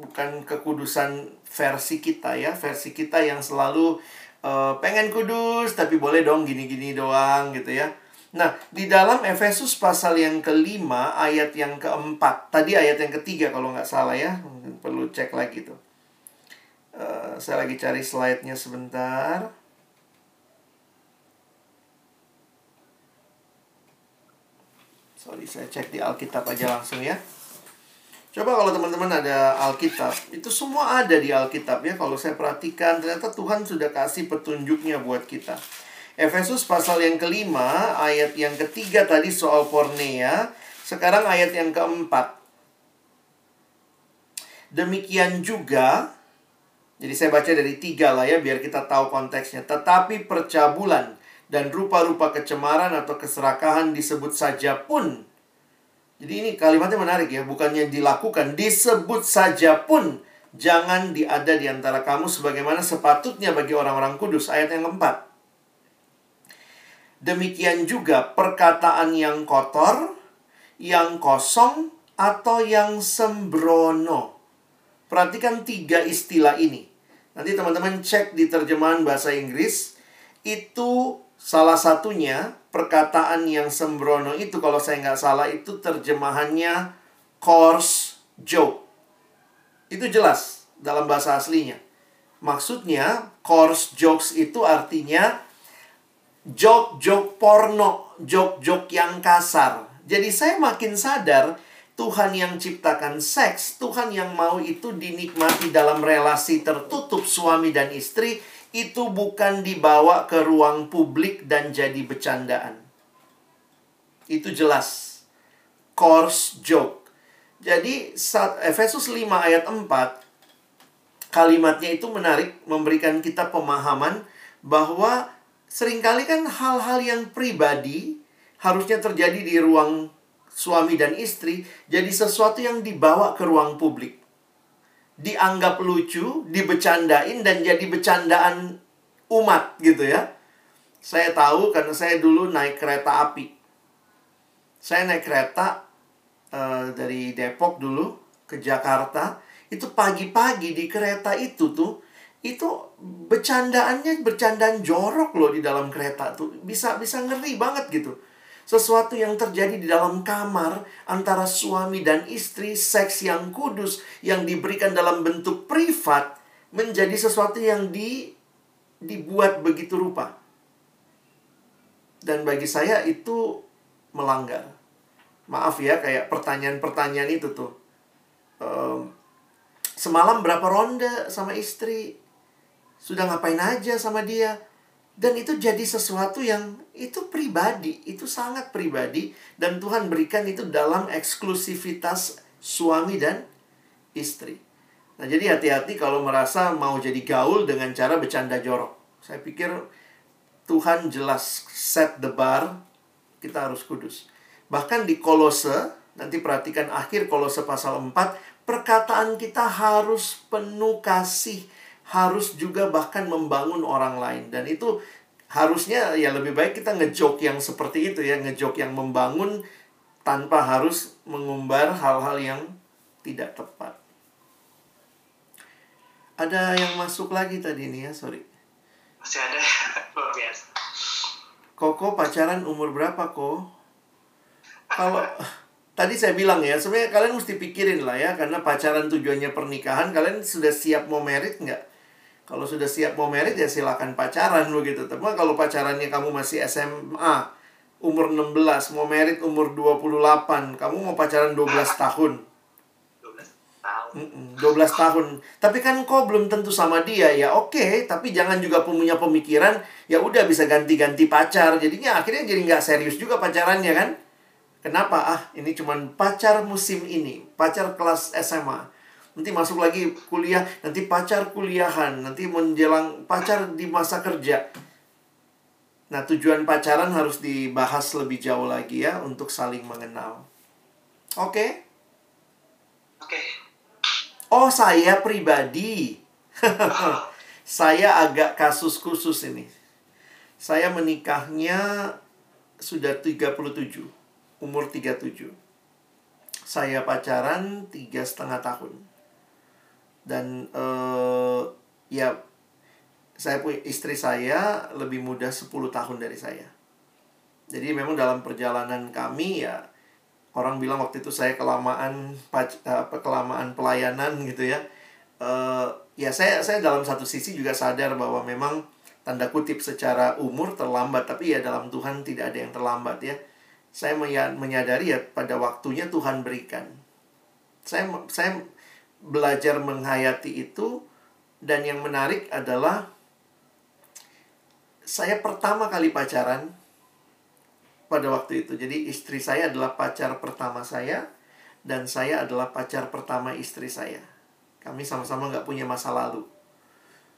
bukan kekudusan versi kita ya, versi kita yang selalu uh, pengen kudus tapi boleh dong gini-gini doang gitu ya. Nah, di dalam Efesus pasal yang kelima, ayat yang keempat. Tadi ayat yang ketiga kalau nggak salah ya. Perlu cek lagi tuh. Uh, saya lagi cari slide-nya sebentar. Sorry, saya cek di Alkitab aja langsung ya. Coba kalau teman-teman ada Alkitab, itu semua ada di Alkitab ya. Kalau saya perhatikan, ternyata Tuhan sudah kasih petunjuknya buat kita. Efesus pasal yang kelima, ayat yang ketiga tadi soal pornea. Sekarang ayat yang keempat. Demikian juga, jadi saya baca dari tiga lah ya, biar kita tahu konteksnya. Tetapi percabulan dan rupa-rupa kecemaran atau keserakahan disebut saja pun jadi ini kalimatnya menarik ya, bukannya dilakukan, disebut saja pun jangan diada di antara kamu sebagaimana sepatutnya bagi orang-orang kudus. Ayat yang keempat. Demikian juga perkataan yang kotor, yang kosong, atau yang sembrono. Perhatikan tiga istilah ini. Nanti teman-teman cek di terjemahan bahasa Inggris. Itu salah satunya perkataan yang sembrono itu kalau saya nggak salah itu terjemahannya coarse joke. Itu jelas dalam bahasa aslinya. Maksudnya coarse jokes itu artinya joke-joke porno, joke-joke yang kasar. Jadi saya makin sadar Tuhan yang ciptakan seks, Tuhan yang mau itu dinikmati dalam relasi tertutup suami dan istri itu bukan dibawa ke ruang publik dan jadi bercandaan. Itu jelas. Course joke. Jadi saat Efesus 5 ayat 4 kalimatnya itu menarik memberikan kita pemahaman bahwa sering kali kan hal-hal yang pribadi harusnya terjadi di ruang suami dan istri jadi sesuatu yang dibawa ke ruang publik. Dianggap lucu, dibecandain dan jadi bercandaan umat gitu ya. Saya tahu karena saya dulu naik kereta api. Saya naik kereta uh, dari Depok dulu ke Jakarta. Itu pagi-pagi di kereta itu tuh itu bercandaannya bercandaan jorok loh di dalam kereta tuh bisa bisa ngeri banget gitu sesuatu yang terjadi di dalam kamar antara suami dan istri seks yang kudus yang diberikan dalam bentuk privat menjadi sesuatu yang di dibuat begitu rupa. Dan bagi saya itu melanggar. Maaf ya kayak pertanyaan-pertanyaan itu tuh. Um, semalam berapa ronde sama istri? Sudah ngapain aja sama dia. Dan itu jadi sesuatu yang itu pribadi, itu sangat pribadi dan Tuhan berikan itu dalam eksklusivitas suami dan istri. Nah, jadi hati-hati kalau merasa mau jadi gaul dengan cara bercanda jorok. Saya pikir Tuhan jelas set the bar, kita harus kudus. Bahkan di Kolose, nanti perhatikan akhir Kolose pasal 4, perkataan kita harus penuh kasih harus juga bahkan membangun orang lain. Dan itu harusnya ya lebih baik kita ngejok yang seperti itu ya ngejok yang membangun tanpa harus mengumbar hal-hal yang tidak tepat. Ada yang masuk lagi tadi nih ya sorry. Masih ada? (laughs) Luar biasa. Koko pacaran umur berapa kok kalau (laughs) tadi saya bilang ya sebenarnya kalian mesti pikirin lah ya karena pacaran tujuannya pernikahan kalian sudah siap mau merit nggak kalau sudah siap mau merit ya silakan pacaran begitu. Tapi kalau pacarannya kamu masih SMA, umur 16, mau merit umur 28, kamu mau pacaran 12 tahun. 12 tahun. Tapi kan kok belum tentu sama dia ya. Oke, tapi jangan juga punya pemikiran ya udah bisa ganti-ganti pacar. Jadinya akhirnya jadi nggak serius juga pacarannya kan? Kenapa? Ah, ini cuman pacar musim ini, pacar kelas SMA nanti masuk lagi kuliah, nanti pacar kuliahan, nanti menjelang pacar di masa kerja. Nah, tujuan pacaran harus dibahas lebih jauh lagi ya untuk saling mengenal. Oke? Okay? Oke. Okay. Oh, saya pribadi. (laughs) saya agak kasus khusus ini. Saya menikahnya sudah 37, umur 37. Saya pacaran tiga setengah tahun dan uh, ya saya punya istri saya lebih muda 10 tahun dari saya. Jadi memang dalam perjalanan kami ya orang bilang waktu itu saya kelamaan apa kelamaan pelayanan gitu ya. Uh, ya saya saya dalam satu sisi juga sadar bahwa memang tanda kutip secara umur terlambat tapi ya dalam Tuhan tidak ada yang terlambat ya. Saya menyadari ya pada waktunya Tuhan berikan. Saya saya belajar menghayati itu dan yang menarik adalah saya pertama kali pacaran pada waktu itu. Jadi istri saya adalah pacar pertama saya dan saya adalah pacar pertama istri saya. Kami sama-sama nggak punya masa lalu.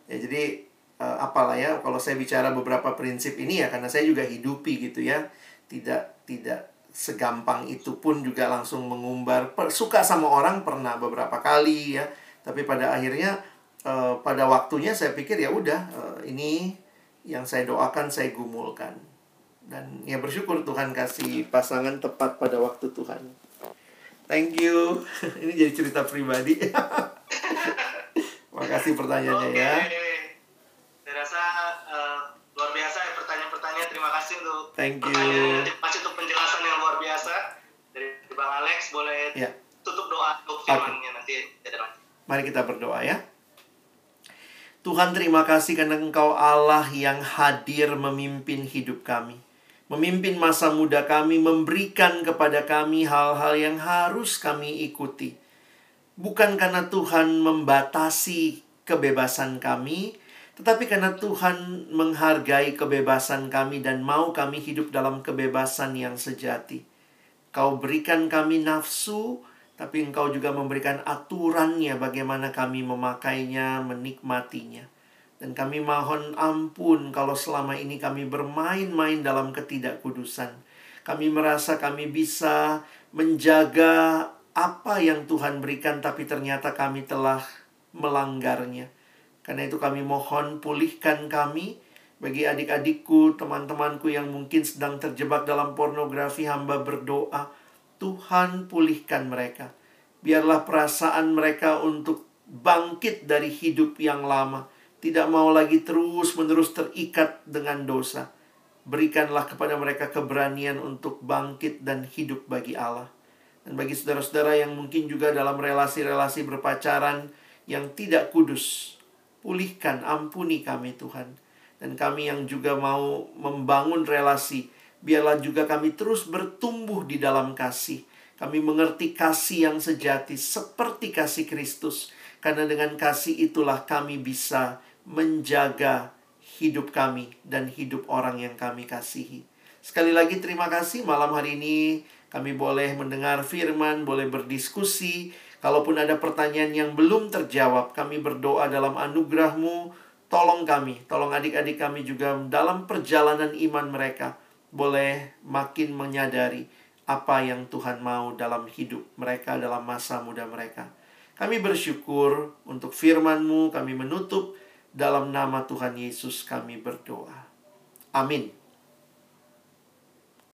Ya jadi uh, apalah ya kalau saya bicara beberapa prinsip ini ya karena saya juga hidupi gitu ya. Tidak tidak segampang itu pun juga langsung mengumbar. Suka sama orang pernah beberapa kali ya. Tapi pada akhirnya uh, pada waktunya saya pikir ya udah uh, ini yang saya doakan saya gumulkan. Dan ya bersyukur Tuhan kasih pasangan tepat pada waktu Tuhan. Thank you. (laughs) Ini jadi cerita pribadi. (laughs) Makasih pertanyaannya okay. ya saya rasa uh, luar biasa ya pertanyaan-pertanyaan. Terima kasih untuk thank you okay. Mari kita berdoa ya. Tuhan terima kasih karena Engkau Allah yang hadir memimpin hidup kami. Memimpin masa muda kami, memberikan kepada kami hal-hal yang harus kami ikuti. Bukan karena Tuhan membatasi kebebasan kami, tetapi karena Tuhan menghargai kebebasan kami dan mau kami hidup dalam kebebasan yang sejati. Kau berikan kami nafsu, tapi Engkau juga memberikan aturannya bagaimana kami memakainya, menikmatinya. Dan kami mohon ampun kalau selama ini kami bermain-main dalam ketidakkudusan. Kami merasa kami bisa menjaga apa yang Tuhan berikan, tapi ternyata kami telah melanggarnya. Karena itu kami mohon pulihkan kami bagi adik-adikku, teman-temanku yang mungkin sedang terjebak dalam pornografi, hamba berdoa, Tuhan pulihkan mereka. Biarlah perasaan mereka untuk bangkit dari hidup yang lama, tidak mau lagi terus-menerus terikat dengan dosa. Berikanlah kepada mereka keberanian untuk bangkit dan hidup bagi Allah. Dan bagi saudara-saudara yang mungkin juga dalam relasi-relasi berpacaran yang tidak kudus, pulihkan, ampuni kami Tuhan. Dan kami yang juga mau membangun relasi, biarlah juga kami terus bertumbuh di dalam kasih. Kami mengerti kasih yang sejati seperti kasih Kristus. Karena dengan kasih itulah kami bisa menjaga hidup kami dan hidup orang yang kami kasihi. Sekali lagi terima kasih malam hari ini kami boleh mendengar firman, boleh berdiskusi. Kalaupun ada pertanyaan yang belum terjawab, kami berdoa dalam anugerahmu Tolong kami, tolong adik-adik kami juga dalam perjalanan iman mereka boleh makin menyadari apa yang Tuhan mau dalam hidup mereka dalam masa muda mereka. Kami bersyukur untuk firman-Mu, kami menutup dalam nama Tuhan Yesus kami berdoa. Amin.